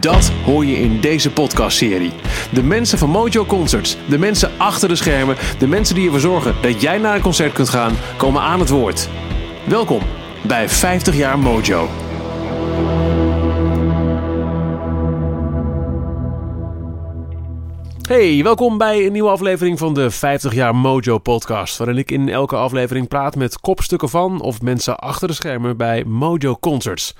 Dat hoor je in deze podcastserie. De mensen van Mojo Concerts, de mensen achter de schermen, de mensen die ervoor zorgen dat jij naar een concert kunt gaan, komen aan het woord. Welkom bij 50 jaar Mojo. Hey, welkom bij een nieuwe aflevering van de 50 jaar Mojo podcast, waarin ik in elke aflevering praat met kopstukken van of mensen achter de schermen bij Mojo Concerts.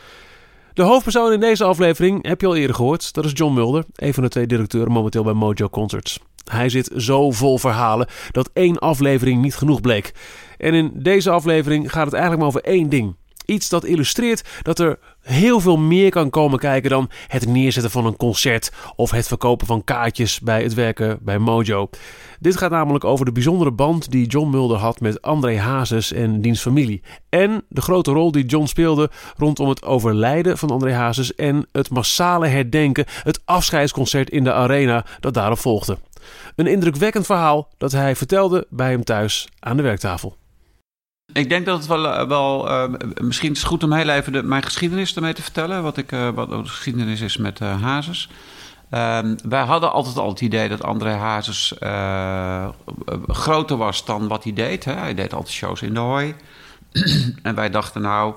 De hoofdpersoon in deze aflevering heb je al eerder gehoord. Dat is John Mulder, een van de twee directeuren momenteel bij Mojo Concerts. Hij zit zo vol verhalen dat één aflevering niet genoeg bleek. En in deze aflevering gaat het eigenlijk maar over één ding. Iets dat illustreert dat er heel veel meer kan komen kijken dan het neerzetten van een concert of het verkopen van kaartjes bij het werken bij Mojo. Dit gaat namelijk over de bijzondere band die John Mulder had met André Hazes en diens familie. En de grote rol die John speelde rondom het overlijden van André Hazes en het massale herdenken, het afscheidsconcert in de arena dat daarop volgde. Een indrukwekkend verhaal dat hij vertelde bij hem thuis aan de werktafel. Ik denk dat het wel, wel uh, misschien is het goed om heel even mijn geschiedenis ermee te vertellen. Wat, ik, uh, wat de geschiedenis is met uh, Hazes. Ehm, wij hadden altijd al het idee dat André Hazes groter was dan wat hij deed. Hè? Hij deed altijd shows in de hooi. en wij dachten nou,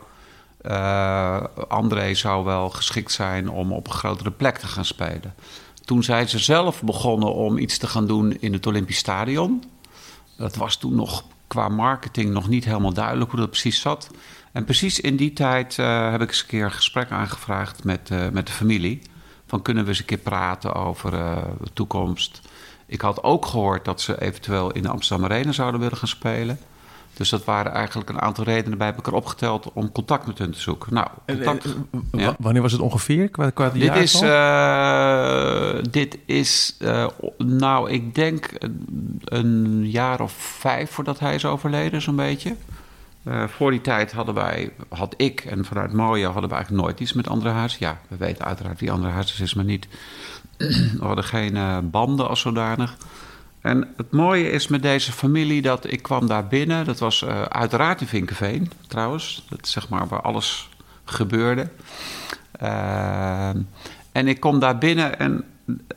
André zou wel geschikt zijn om op een grotere plek te gaan spelen. Toen zijn ze zelf begonnen om iets te gaan doen in het Olympisch Stadion. Dat was toen nog qua marketing nog niet helemaal duidelijk hoe dat precies zat. En precies in die tijd uh, heb ik eens een keer een gesprek aangevraagd met, uh, met de familie. Van kunnen we eens een keer praten over uh, de toekomst. Ik had ook gehoord dat ze eventueel in de Amsterdam Arena zouden willen gaan spelen. Dus dat waren eigenlijk een aantal redenen bij elkaar opgeteld om contact met hun te zoeken. Nou, contact, en, en, ja. Wanneer was het ongeveer? Qua, qua dit, is, uh, dit is, uh, nou, ik denk een, een, jaar of vijf voordat hij is overleden, zo'n beetje. Uh, voor die tijd hadden wij, had ik en vanuit Moja hadden we eigenlijk nooit iets met andere huizen. Ja, we weten uiteraard wie andere huizen is, maar niet. we hadden geen banden als zodanig. En het mooie is met deze familie dat ik kwam daar binnen. Dat was uh, uiteraard in Vinkenveen trouwens. Dat zeg maar waar alles gebeurde. Uh, en ik kom daar binnen en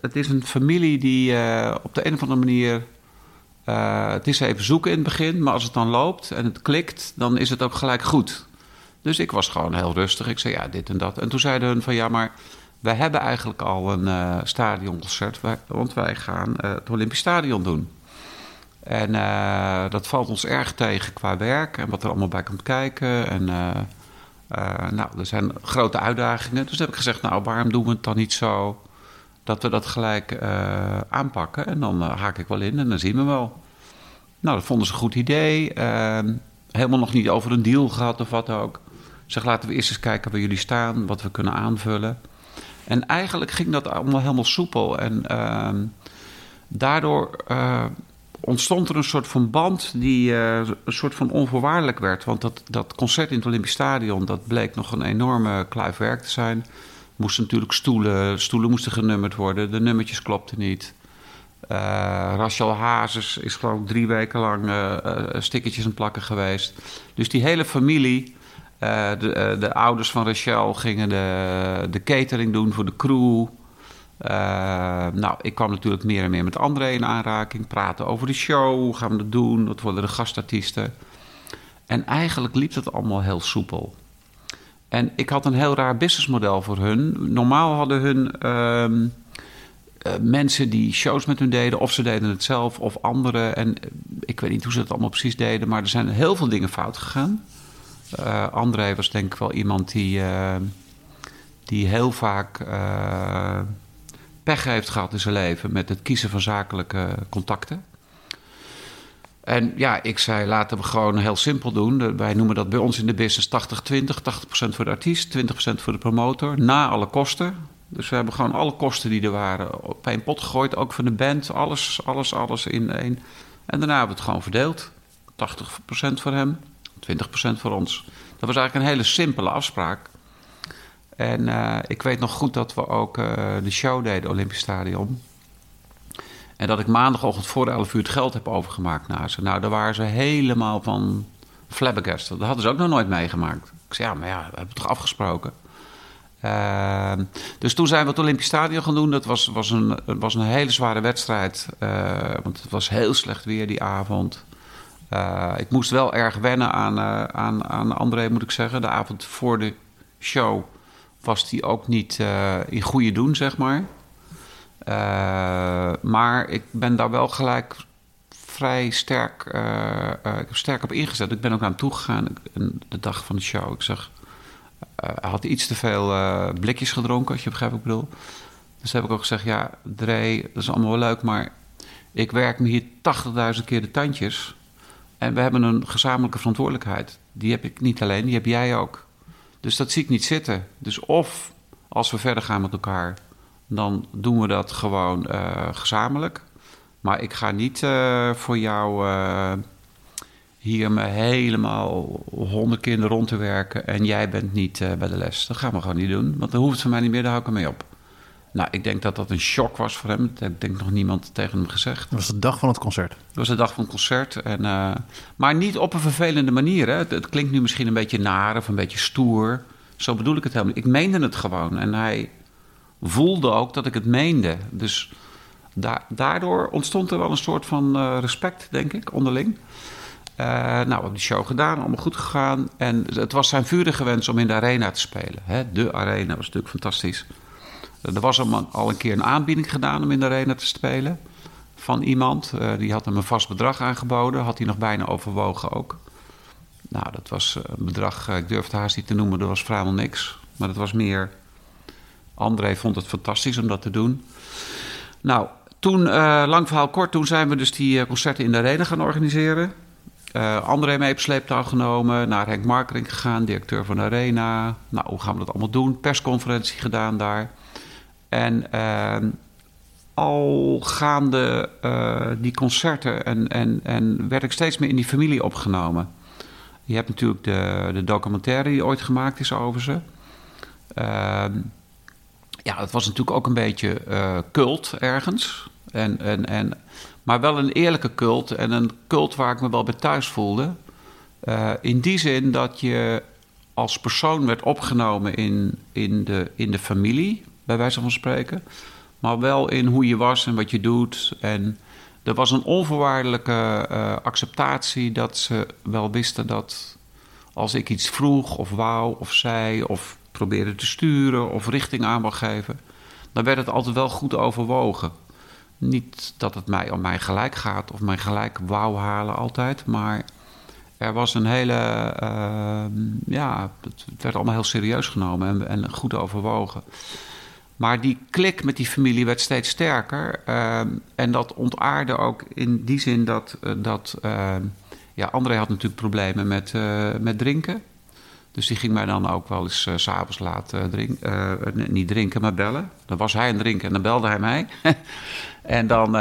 het is een familie die uh, op de een of andere manier... het is even zoeken in het begin, maar als het dan loopt en het klikt... dan is het ook gelijk goed. Dus ik was gewoon heel rustig. Ik zei ja, dit en dat. En toen zeiden hun van ja, maar wij hebben eigenlijk al een uh, stadionconcert, want wij gaan uh, het Olympisch Stadion doen. En uh, dat valt ons erg tegen qua werk en wat er allemaal bij komt kijken. En nou, er zijn grote uitdagingen. Dus heb ik gezegd, nou, waarom doen we het dan niet zo dat we dat gelijk aanpakken? En dan haak ik wel in en dan zien we wel. Nou, dat vonden ze een goed idee. Ehm, helemaal nog niet over een deal gehad of wat ook. Zeg, laten we eerst eens kijken waar jullie staan, wat we kunnen aanvullen. En eigenlijk ging dat allemaal helemaal soepel. En uh, daardoor uh, ontstond er een soort van band die uh, een soort van onvoorwaardelijk werd. Want dat, dat concert in het Olympisch Stadion, dat bleek nog een enorme kluif werk te zijn. Moesten natuurlijk stoelen, stoelen moesten genummerd worden, de nummertjes klopten niet. Uh, Rachel Hazes is geloof ik drie weken lang stickertjes aan plakken geweest. Dus die hele familie de, uh, de, ouders van Rachel gingen de, de catering doen voor de crew. Uh, nou, ik kwam natuurlijk meer en meer met André in aanraking. Praten over de show, hoe gaan we dat doen? Wat worden de gastartiesten? En eigenlijk liep dat allemaal heel soepel. En ik had een heel raar businessmodel voor hun. Normaal hadden hun ehm, mensen die shows met hun deden, of ze deden het zelf of anderen. En ik weet niet hoe ze het allemaal precies deden, maar er zijn heel veel dingen fout gegaan. Uh, André was denk ik wel iemand die, uh, die heel vaak uh, pech heeft gehad in zijn leven met het kiezen van zakelijke contacten. En ja, ik zei, laten we gewoon heel simpel doen. Wij noemen dat bij ons in de business 80-20. 80%, voor de artiest, 20% voor de promotor. Na alle kosten. Dus we hebben gewoon alle kosten die er waren op één pot gegooid. Ook van de band, alles, alles, alles in één. En daarna hebben we het gewoon verdeeld. 80% voor hem, 20% voor ons. Dat was eigenlijk een hele simpele afspraak. En uh, ik weet nog goed dat we ook uh, de show deden, Olympisch Stadion. En dat ik maandagochtend voor 11 uur het geld heb overgemaakt naar ze. Nou, daar waren ze helemaal van flabbergasted. Dat hadden ze ook nog nooit meegemaakt. Ik zei, ja, maar ja, we hebben het toch afgesproken. Uh, dus toen zijn we het Olympisch Stadion gaan doen. Dat was, was, een, was een hele zware wedstrijd. Uh, want het was heel slecht weer die avond. Uh, ik moest wel erg wennen aan, aan, aan André, moet ik zeggen. De avond voor de show was hij ook niet in goede doen, zeg maar. maar ik ben daar wel gelijk vrij sterk, ik heb sterk op ingezet. Ik ben ook naar hem toegegaan de dag van de show. Ik zeg uh, had iets te veel uh, blikjes gedronken, als je begrijpt wat ik bedoel. Dus heb ik ook gezegd, ja, Dre, dat is allemaal wel leuk, maar ik werk me hier 80.000 keer de tandjes. En we hebben een gezamenlijke verantwoordelijkheid. Die heb ik niet alleen, die heb jij ook. Dus dat zie ik niet zitten. Dus of als we verder gaan met elkaar, dan doen we dat gewoon uh, gezamenlijk. Maar ik ga niet voor jou hier me helemaal honderd keer rond te werken en jij bent niet bij de les. Dat gaan we gewoon niet doen, want dan hoeft het voor mij niet meer, daar hou ik ermee op. Nou, ik denk dat dat een shock was voor hem. Dat ik denk nog niemand tegen hem gezegd. Dat was de dag van het concert? Dat was de dag van het concert. En, uh, maar niet op een vervelende manier. Hè. Het, het, klinkt nu misschien een beetje naar of een beetje stoer. Zo bedoel ik het helemaal niet. Ik meende het gewoon. En hij voelde ook dat ik het meende. Dus da daardoor ontstond er wel een soort van uh, respect, denk ik, onderling. Uh, nou, we hebben die show gedaan, allemaal goed gegaan. En het was zijn vurige wens om in de arena te spelen. Hè? De arena was natuurlijk fantastisch. Er was al een keer een aanbieding gedaan om in de arena te spelen. Van iemand. Uh, die had hem een vast bedrag aangeboden. Had hij nog bijna overwogen ook. Nou, dat was een bedrag, ik durf het haast niet te noemen. Dat was vrijwel niks. Maar dat was meer... André vond het fantastisch om dat te doen. Nou, toen, lang verhaal kort, toen zijn we dus die concerten in de arena gaan organiseren. Uh, André mee op sleeptouw genomen, naar Henk Markering gegaan, directeur van de Arena. Nou, hoe gaan we dat allemaal doen? Persconferentie gedaan daar. En uh, al gaande uh, die concerten en, en, en werd ik steeds meer in die familie opgenomen. Je hebt natuurlijk de, de documentaire die ooit gemaakt is over ze. Ehm, ja, het was natuurlijk ook een beetje cult ergens. En, en, en maar wel een eerlijke cult en een cult waar ik me wel bij thuis voelde. Uh, in die zin dat je als persoon werd opgenomen in, in, de, in de familie, bij wijze van spreken. Maar wel in hoe je was en wat je doet. En er was een onvoorwaardelijke uh, acceptatie dat ze wel wisten dat als ik iets vroeg of wou of zei of probeerde te sturen of richting aan wil geven, dan werd het altijd wel goed overwogen. Niet dat het mij om mij gelijk gaat of mij gelijk wou halen altijd, maar er was een hele. Uh, ja, het werd allemaal heel serieus genomen en, en, goed overwogen. Maar die klik met die familie werd steeds sterker. Uh, en dat ontaarde ook in die zin dat. Uh, dat ehm, ja, André had natuurlijk problemen met, eh, met drinken. Dus die ging mij dan ook wel eens uh, s'avonds laten drinken. niet drinken, maar bellen. Dan was hij aan het drinken en dan belde hij mij. En dan,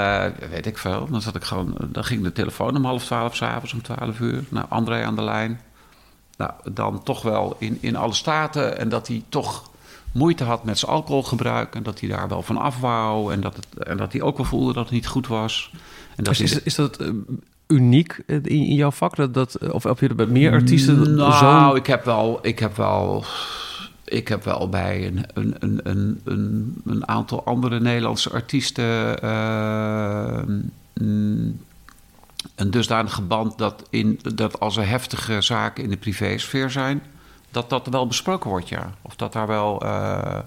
weet ik veel, dan zat ik gewoon, dan ging de telefoon om half twaalf s'avonds, om twaalf uur. Nou, André aan de lijn. Nou, dan toch wel in, in alle staten. En dat hij toch moeite had met zijn alcoholgebruik. En dat hij daar wel van af wou. En dat, het, en dat hij ook wel voelde dat het niet goed was. En dat is, is, is dat uh, uniek in, in, jouw vak? Dat, dat, of heb je er bij meer artiesten Nou, zo... ik heb wel... Ik heb wel ik heb wel bij een, een, een, een, een aantal andere Nederlandse artiesten uh, een dusdanige band dat, in, dat als er heftige zaken in de privésfeer zijn, dat dat wel besproken wordt, ja. Of dat daar wel uh,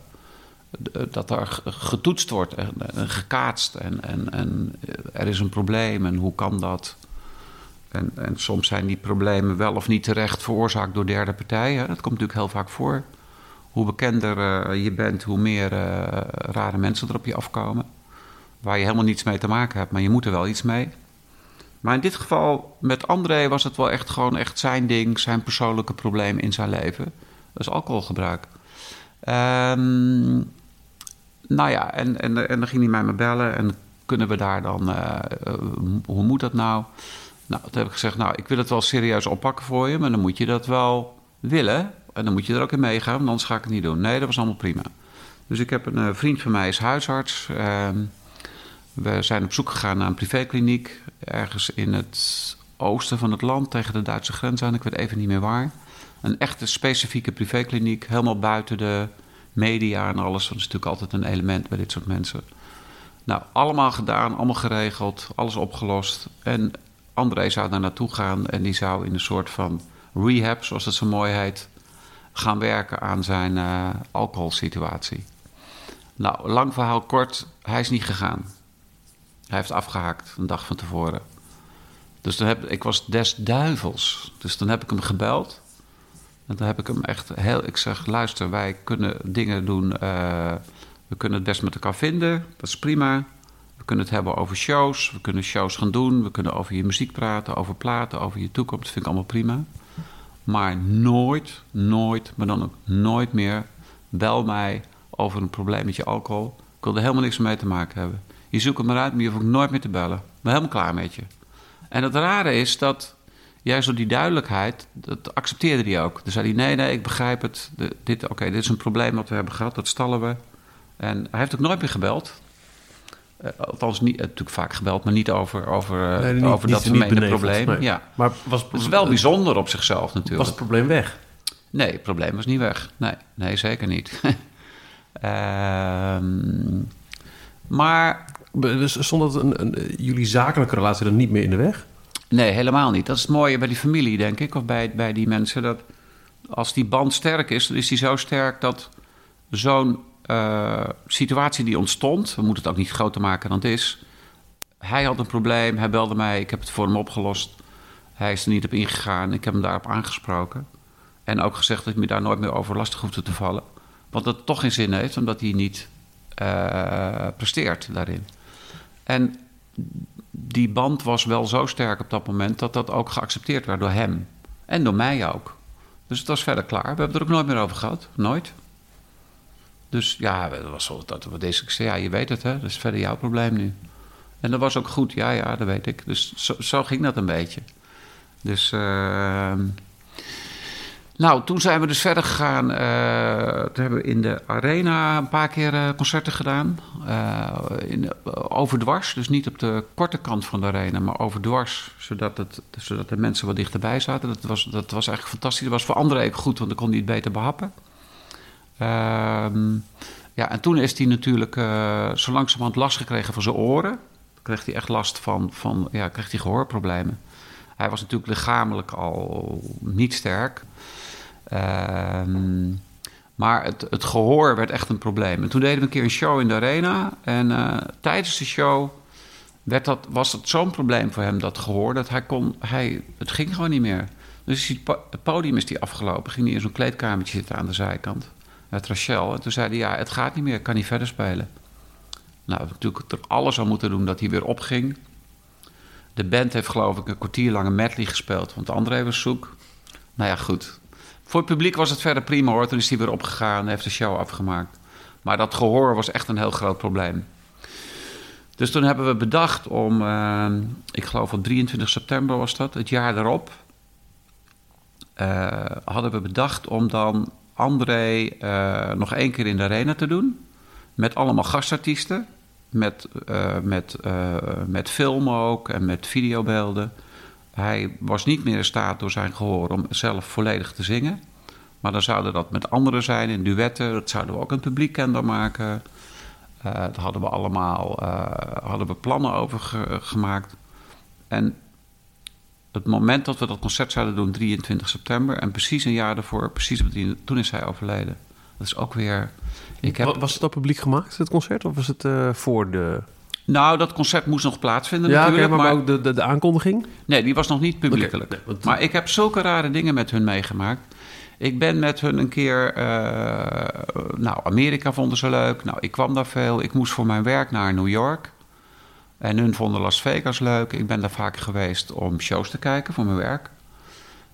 dat daar getoetst wordt en, en gekaatst en, en, en er is een probleem en hoe kan dat? En, en soms zijn die problemen wel of niet terecht veroorzaakt door derde partijen. Dat komt natuurlijk heel vaak voor hoe bekender je bent, hoe meer rare mensen er op je afkomen. Waar je helemaal niets mee te maken hebt, maar je moet er wel iets mee. Maar in dit geval, met André was het wel echt gewoon echt zijn ding, zijn persoonlijke probleem in zijn leven. Dat is alcoholgebruik. Ehm, nou ja, en, en, en dan ging hij mij maar bellen en kunnen we daar dan, uh, hoe moet dat nou? Nou, toen heb ik gezegd, nou, ik wil het wel serieus oppakken voor je, maar dan moet je dat wel willen. En dan moet je er ook in meegaan, want anders ga ik het niet doen. Nee, dat was allemaal prima. Dus ik heb een uh, vriend van mij, is huisarts. We zijn op zoek gegaan naar een privékliniek. Ergens in het oosten van het land, tegen de Duitse grens aan. Ik weet even niet meer waar. Een echte specifieke privékliniek, helemaal buiten de media en alles. Dat is natuurlijk altijd een element bij dit soort mensen. Nou, allemaal gedaan, allemaal geregeld, alles opgelost. En André zou daar naartoe gaan en die zou in een soort van rehab, zoals dat zo mooi heet, gaan werken aan zijn uh, alcoholsituatie. Nou, lang verhaal kort, hij is niet gegaan. Hij heeft afgehaakt een dag van tevoren. Dus dan heb, ik was des duivels. Dus dan heb ik hem gebeld. En dan heb ik hem echt heel. Ik zeg: luister, wij kunnen dingen doen. Uh, we kunnen het best met elkaar vinden. Dat is prima. We kunnen het hebben over shows. We kunnen shows gaan doen. We kunnen over je muziek praten, over platen, over je toekomst. Dat vind ik allemaal prima. Maar nooit, nooit, maar dan ook nooit meer bel mij over een probleem met je alcohol. Ik wil er helemaal niks mee te maken hebben. Je zoekt het maar uit, maar je hoeft ook nooit meer te bellen. Ik ben helemaal klaar met je. En het rare is dat juist door die duidelijkheid, dat accepteerde hij ook. Dan zei hij, nee, nee, ik begrijp het. dit, Oké, dit is een probleem wat we hebben gehad, dat stallen we. En hij heeft ook nooit meer gebeld. Uh, althans, niet, natuurlijk vaak gebeld, maar niet over, over, nee, niet, over dat vermeende probleem. Nee. Ja. Maar was, het is wel bijzonder op zichzelf natuurlijk. Was het probleem weg? Nee, het probleem was niet weg. Nee, nee zeker niet. uh, maar... Stond dat een, een, jullie zakelijke relatie dan niet meer in de weg? Nee, helemaal niet. Dat is het mooie bij die familie, denk ik, of bij, bij die mensen. Dat als die band sterk is, dan is die zo sterk dat zo'n uh, situatie die ontstond, we moeten het ook niet groter maken dan het is. Hij had een probleem, hij belde mij, ik heb het voor hem opgelost. Hij is er niet op ingegaan, ik heb hem daarop aangesproken. En ook gezegd dat ik me daar nooit meer over lastig hoefde te vallen. Want dat toch geen zin heeft, omdat hij niet uh, presteert daarin. En die band was wel zo sterk op dat moment dat dat ook geaccepteerd werd door hem. En door mij ook. Dus het was verder klaar. We hebben er ook nooit meer over gehad. Nooit. Dus ja, dat was zo dat we deze keer ja, je weet het, hè, dat is verder jouw probleem nu. En dat was ook goed, ja, ja, dat weet ik. Dus zo, ging dat een beetje. Dus, uh, nou, toen zijn we dus verder gegaan. Uh, toen hebben we in de arena een paar keer uh, concerten gedaan. Uh, in, overdwars, dus niet op de korte kant van de arena, maar overdwars. Zodat, het, zodat de mensen wat dichterbij zaten. Dat was, dat was eigenlijk fantastisch. Dat was voor André ook goed, want dan kon hij het beter behappen. Um, ja, en toen is hij natuurlijk zo langzamerhand last gekregen van zijn oren. Dan kreeg hij echt last van, van ja, kreeg hij gehoorproblemen. Hij was natuurlijk lichamelijk al niet sterk. Um, maar het, het, gehoor werd echt een probleem. En toen deden we een keer een show in de arena. En uh, tijdens de show werd dat, was het zo'n probleem voor hem, dat gehoor, dat hij kon, hij, het ging gewoon niet meer. Dus het podium is die afgelopen. Ging hij in zo'n kleedkamertje zitten aan de zijkant met Rachel. En toen zei hij, ja, het gaat niet meer, ik kan niet verder spelen. Nou, we natuurlijk er alles aan moeten doen dat hij weer opging. De band heeft geloof ik een kwartier lang een medley gespeeld, want de andere was zoek. Nou ja, goed. Voor het publiek was het verder prima hoor. Toen is hij weer opgegaan en heeft de show afgemaakt. Maar dat gehoor was echt een heel groot probleem. Dus toen hebben we bedacht om, uh, ik geloof op 23 september was dat, het jaar daarop, uh, hadden we bedacht om dan André uh, nog één keer in de arena te doen. Met allemaal gastartiesten. Met, met, met film ook en met videobeelden. Hij was niet meer in staat door zijn gehoor om zelf volledig te zingen. Maar dan zouden dat met anderen zijn in duetten. Dat zouden we ook een publiek kenbaar maken. daar hadden we allemaal hadden we plannen over ge gemaakt. En het moment dat we dat concert zouden doen, 23 september, en precies een jaar daarvoor, precies op die, toen is hij overleden. Dat is ook weer. Ik heb... Was het op publiek gemaakt, het concert, of was het uh, voor de. Nou, dat concert moest nog plaatsvinden. Ja, natuurlijk, maar, maar, ook de, de, de, aankondiging? Nee, die was nog niet publiekelijk. Okay, nee, want... Maar ik heb zulke rare dingen met hun meegemaakt. Ik ben met hun een keer. Uh, nou, Amerika vonden ze leuk. Nou, ik kwam daar veel. Ik moest voor mijn werk naar New York. En hun vonden Las Vegas leuk. Ik ben daar vaak geweest om shows te kijken voor mijn werk.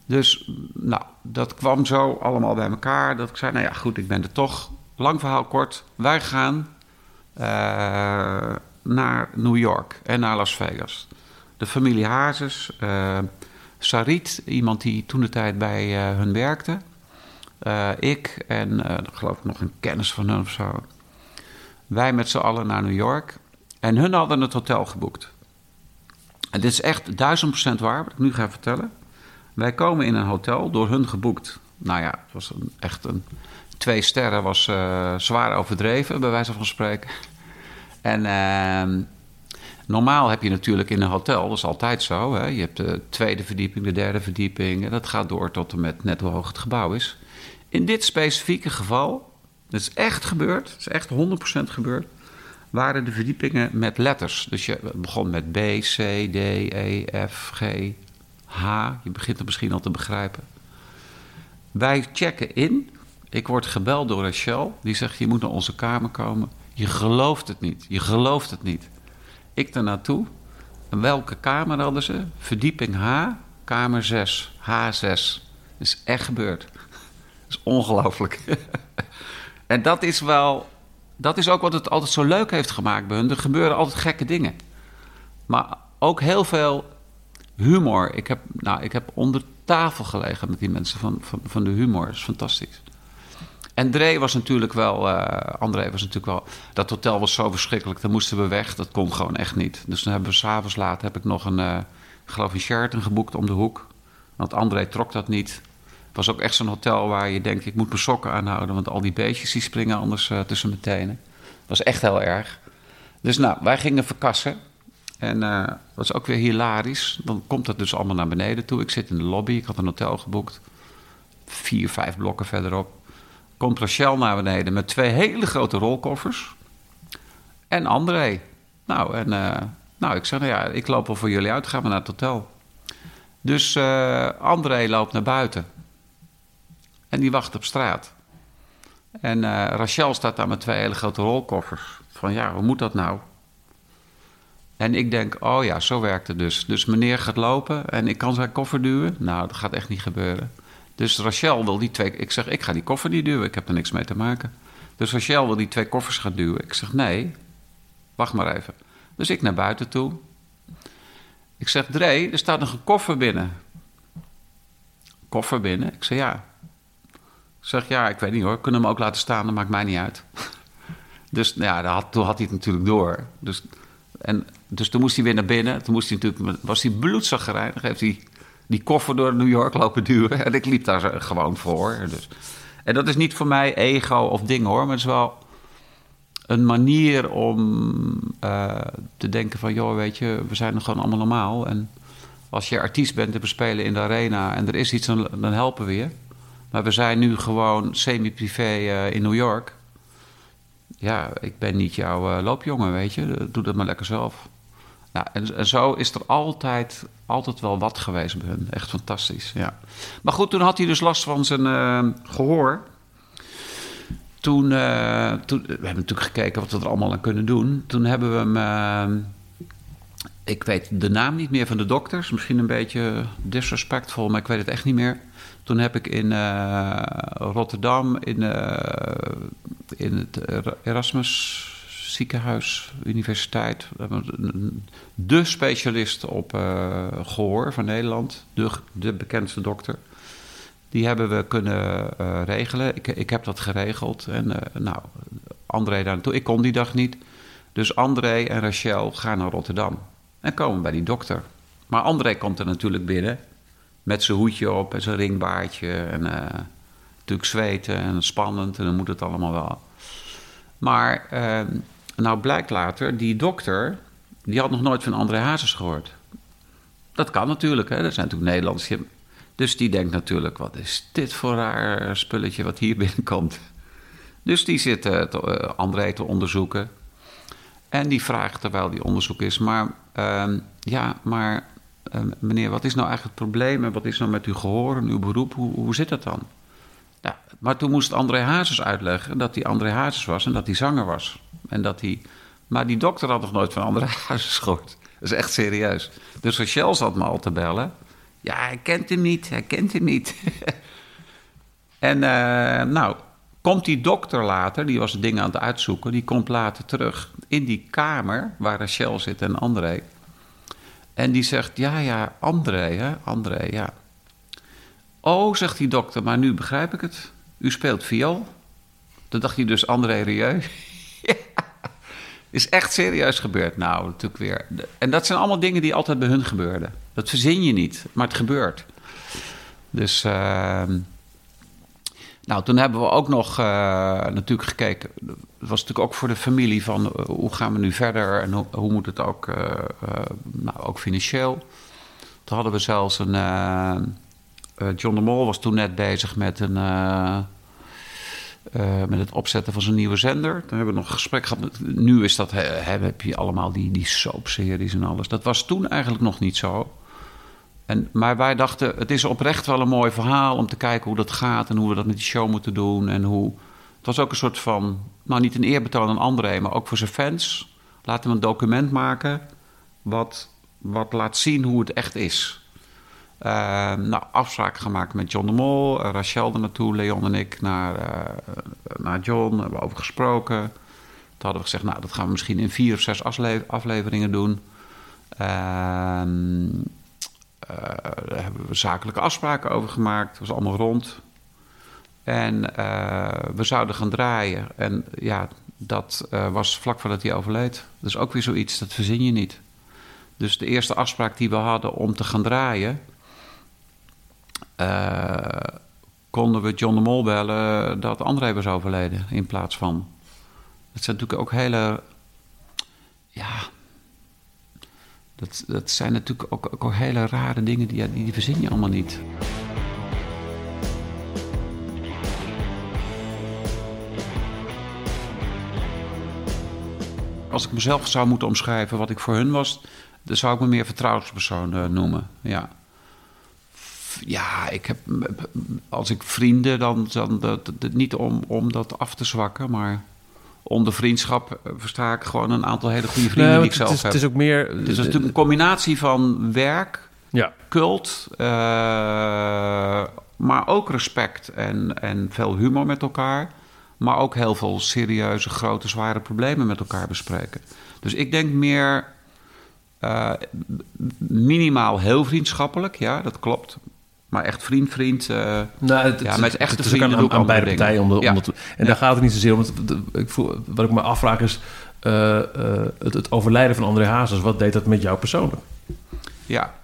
Dus nou, dat kwam zo allemaal bij elkaar. Dat ik zei, nou ja, goed, ik ben er toch. Lang verhaal kort. Wij gaan uh, naar New York en naar Las Vegas. De familie Hazes, uh, Sarit, iemand die toen de tijd bij uh, hun werkte. ik en geloof ik nog een kennis van hun of zo. Wij met z'n allen naar New York. En hun hadden het hotel geboekt. En dit is echt duizend procent waar, wat ik nu ga vertellen. Wij komen in een hotel, door hun geboekt. Nou ja, het was echt een... Twee sterren was zwaar overdreven, bij wijze van spreken. En uh, normaal heb je natuurlijk in een hotel, dat is altijd zo... Hè, je hebt de tweede verdieping, de derde verdieping... en dat gaat door tot en met net hoe hoog het gebouw is. In dit specifieke geval, dat is echt gebeurd, het is echt 100% gebeurd waren de verdiepingen met letters. Dus je begon met B, C, D, E, F, G, H. Je begint het misschien al te begrijpen. Wij checken in. Ik word gebeld door Rachel. Die zegt, je moet naar onze kamer komen. Je gelooft het niet. Je gelooft het niet. Ik daar naartoe. En welke kamer hadden ze? Verdieping H, kamer 6. H6. Dat is echt gebeurd. Dat is ongelooflijk. en dat is wel dat is ook wat het altijd zo leuk heeft gemaakt bij hun. Er gebeuren altijd gekke dingen. Maar ook heel veel humor. Ik heb, nou, ik heb onder tafel gelegen met die mensen van, van, van de humor. Dat is fantastisch. En Dre was natuurlijk wel, uh, André was natuurlijk wel... Dat hotel was zo verschrikkelijk, daar moesten we weg. Dat kon gewoon echt niet. Dus dan hebben we s'avonds laat heb ik nog een, uh, geloof een Sheraton geboekt om de hoek. Want André trok dat niet. Het was ook echt zo'n hotel waar je denkt, ik moet mijn sokken aanhouden... want al die beestjes die springen anders uh, tussen mijn tenen. Dat was echt heel erg. Dus nou, wij gingen verkassen. En dat was ook weer hilarisch. Dan komt het dus allemaal naar beneden toe. Ik zit in de lobby, ik had een hotel geboekt. Vier, vijf blokken verderop. Komt Rachel naar beneden met twee hele grote rolkoffers. En André. Nou, en, uh, nou ik zeg, nou ja, ik loop wel voor jullie uit, gaan we naar het hotel. Dus uh, André loopt naar buiten. En die wacht op straat. En uh, Rachel staat daar met twee hele grote rolkoffers. Van ja, hoe moet dat nou? En ik denk, oh ja, zo werkt het dus. Dus meneer gaat lopen en ik kan zijn koffer duwen. Nou, dat gaat echt niet gebeuren. Dus Rachel wil die twee... Ik zeg, ik ga die koffer niet duwen. Ik heb er niks mee te maken. Dus Rachel wil die twee koffers gaan duwen. Ik zeg, nee, wacht maar even. Dus ik naar buiten toe. Ik zeg, Dre, er staat nog een koffer binnen. Koffer binnen? Ik zeg, ja. Ik zeg, ja, ik weet niet hoor. Kunnen hem ook laten staan, dat maakt mij niet uit. dus nou ja, had, toen had hij het natuurlijk door. Dus, en, dus toen moest hij weer naar binnen. Toen moest hij natuurlijk, was hij bloedzaggerijnig. Heeft hij die koffer door New York lopen duwen. En ik liep daar gewoon voor. Dus. En dat is niet voor mij ego of ding hoor. Maar het is wel een manier om uh, te denken van... joh, weet je, we zijn gewoon allemaal normaal. En als je artiest bent en we spelen in de arena... en er is iets, dan, dan helpen we je. Maar we zijn nu gewoon semi-privé uh, in New York. Ja, ik ben niet jouw uh, loopjongen, weet je. Doe dat maar lekker zelf. Nou, en, zo is er altijd, altijd wel wat geweest bij hun. Echt fantastisch, ja. Maar goed, toen had hij dus last van zijn uh, gehoor. Toen, toen, we hebben natuurlijk gekeken wat we er allemaal aan kunnen doen. Toen hebben we hem ik weet de naam niet meer van de dokters. Misschien een beetje disrespectvol, maar ik weet het echt niet meer. Toen heb ik in uh, Rotterdam in, in het Erasmus ziekenhuis, universiteit, de specialist op uh, gehoor van Nederland, de, de bekendste dokter. Die hebben we kunnen regelen. Ik, ik heb dat geregeld. En nou, André daar naartoe. Ik kon die dag niet. Dus André en Rachel gaan naar Rotterdam. En komen bij die dokter. Maar André komt er natuurlijk binnen. Met zijn hoedje op en zijn ringbaardje. En natuurlijk zweten en spannend. En dan moet het allemaal wel. Maar uh, nou blijkt later, die dokter... die had nog nooit van André Hazes gehoord. Dat kan natuurlijk, hè. Dat zijn natuurlijk Nederlanders. Dus die denkt natuurlijk, wat is dit voor raar spulletje wat hier binnenkomt. Dus die zit uh, te, André te onderzoeken. En die vraagt terwijl die onderzoek is, maar uh, ja, maar uh, meneer, wat is nou eigenlijk het probleem en wat is nou met uw gehoor en uw beroep? Hoe zit dat dan? Maar toen moest André Hazes uitleggen dat hij André Hazes was en dat hij zanger was. En dat hij Maar die dokter had nog nooit van andere huizen gehoord. Dat is echt serieus. Dus Rachel zat me al te bellen. Ja, hij kent hem niet, hij kent hem niet. en uh, nou, komt die dokter later, die was het ding aan het uitzoeken... die komt later terug in die kamer waar Rachel zit en André... En die zegt, ja, ja, André, hè, André, ja. Oh, zegt die dokter, maar nu begrijp ik het. U speelt viool. Toen dacht hij dus, André Rieu. is echt serieus gebeurd. Nou, natuurlijk weer. En dat zijn allemaal dingen die altijd bij hun gebeurden. Dat verzin je niet, maar het gebeurt. Dus... Uh, nou, toen hebben we ook nog uh, natuurlijk gekeken. Het was natuurlijk ook voor de familie van uh, hoe gaan we nu verder en hoe, hoe moet het ook, uh, nou, ook financieel. Toen hadden we zelfs een. John de Mol was toen net bezig met, een, met het opzetten van zijn nieuwe zender. Toen hebben we nog een gesprek gehad. Met, nu is dat, heb je allemaal die, die soapseries en alles. Dat was toen eigenlijk nog niet zo. En, maar wij dachten, het is oprecht wel een mooi verhaal om te kijken hoe dat gaat en hoe we dat met die show moeten doen. En hoe. Het was ook een soort van, nou niet een eerbetoon aan André, maar ook voor zijn fans. Laten we een document maken wat, wat laat zien hoe het echt is. Uh, nou, afspraak gemaakt met John de Mol, uh, Rachel er naartoe, Leon en ik naar, uh, naar John, hebben we over gesproken. Toen hadden we gezegd, nou, dat gaan we misschien in vier of zes afleveringen doen. Ehm uh, daar hebben we zakelijke afspraken over gemaakt. Het was allemaal rond. En we zouden gaan draaien. En ja, dat was vlak voordat hij overleed. Is ook weer zoiets, dat verzin je niet. Dus de eerste afspraak die we hadden om te gaan draaien... konden we John de Mol bellen dat André was overleden in plaats van. Dat zijn natuurlijk ook hele... Ja, dat, dat zijn natuurlijk ook, ook hele rare dingen, die, die verzin je allemaal niet. Als ik mezelf zou moeten omschrijven wat ik voor hun was, dan zou ik me meer vertrouwenspersoon uh, noemen. Ja. Ja, ik heb, als ik vrienden, dan, dan dat, dat, niet om, om dat af te zwakken, maar onder vriendschap eh, versta ik gewoon een aantal hele goede vrienden die ik zelf het is, heb. Het is ook meer... Dus het is natuurlijk een combinatie van werk, ja. cult, uh, maar ook respect en, en veel humor met elkaar. Maar ook heel veel serieuze, grote, zware problemen met elkaar bespreken. Dus ik denk meer uh, minimaal heel vriendschappelijk, ja, dat klopt. Maar echt vriend, vriend. Uh, nou, het, ja, met echte het vrienden aan, aan beide dingen. partijen. Om de, Ja. om en Ja. daar gaat het niet zozeer om. Het, ik voel, wat ik me afvraag is... eh, eh, het, het overlijden van André Hazes. Wat deed dat met jou persoonlijk? Ja.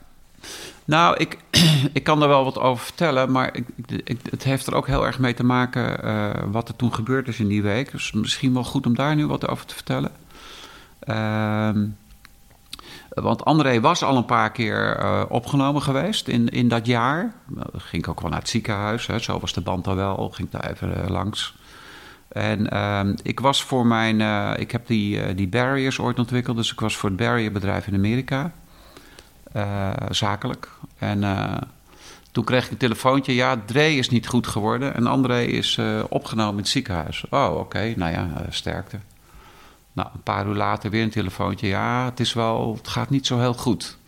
Nou, ik, ik kan daar wel wat over vertellen, maar ik, ik, het heeft er ook heel erg mee te maken wat er toen gebeurd is in die week. Dus misschien wel goed om daar nu wat over te vertellen. Ehm, want André was al een paar keer eh, opgenomen geweest in, in dat jaar. Nou, ging ik ook wel naar het ziekenhuis, hè, zo was de band al wel, ging daar even eh, langs. En ehm, ik was voor mijn, eh, ik heb die, die barriers ooit ontwikkeld, dus ik was voor het barrierbedrijf in Amerika zakelijk. En toen kreeg ik een telefoontje. Ja, Dre is niet goed geworden. En André is opgenomen in het ziekenhuis. Oh, oké. Nou ja, sterkte. Nou, een paar uur later weer een telefoontje. Ja, het, is wel, het gaat niet zo heel goed.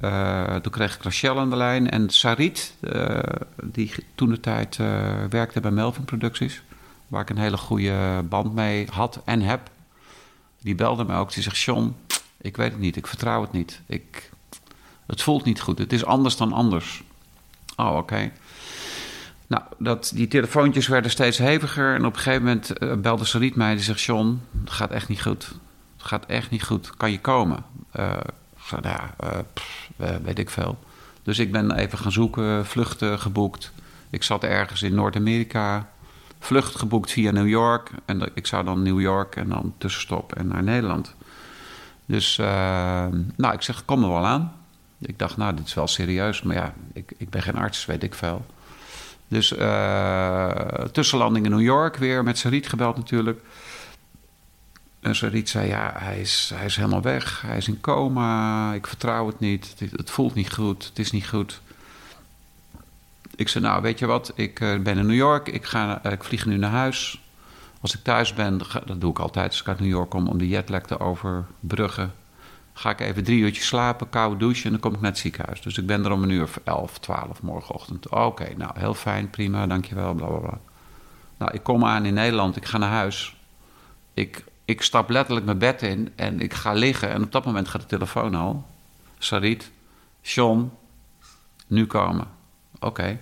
Eh, toen kreeg ik Rachel aan de lijn. En Sarit, eh, die toen de tijd eh, werkte bij Melvin Producties... waar ik een hele goede band mee had en heb... die belde me ook. Die zegt, John, ik weet het niet. Ik vertrouw het niet. Ik, het voelt niet goed. Het is anders dan anders. Oh, oké. Nou, dat, die telefoontjes werden steeds heviger. En op een gegeven moment eh, belde Sarit mij. Die zegt, John, het gaat echt niet goed. Het gaat echt niet goed. Kan je komen? Zei, nou ja, eh, weet ik veel. Dus ik ben even gaan zoeken, vluchten geboekt. Ik zat ergens in Noord-Amerika. Vlucht geboekt via New York. En ik zou dan New York en dan tussenstop en naar Nederland. Dus, nou, ik zeg, kom er wel aan. Ik dacht, nou, dit is wel serieus. Maar ja, ik, ik ben geen arts, weet ik veel. Dus eh, tussenlanding in New York weer met Sarit gebeld natuurlijk. En Sarit zei, ja, hij is, hij is helemaal weg. Hij is in coma. Ik vertrouw het niet. Het, het voelt niet goed. Het is niet goed. Ik zei, nou, weet je wat? Ik eh, ben in New York. Ik, ga, eh, ik vlieg nu naar huis. Als ik thuis ben, dat doe ik altijd als ik uit New York kom om de jetlag te overbruggen. Ga ik even drie uurtjes slapen, koude douche en dan kom ik naar het ziekenhuis. Dus ik ben er om een uur of elf, twaalf morgenochtend. Oké, nou heel fijn, prima, dankjewel, bla bla bla. Nou, ik kom aan in Nederland, ik ga naar huis. Ik, ik stap letterlijk mijn bed in en ik ga liggen. En op dat moment gaat de telefoon al. Sarit, Sean, nu komen. Oké.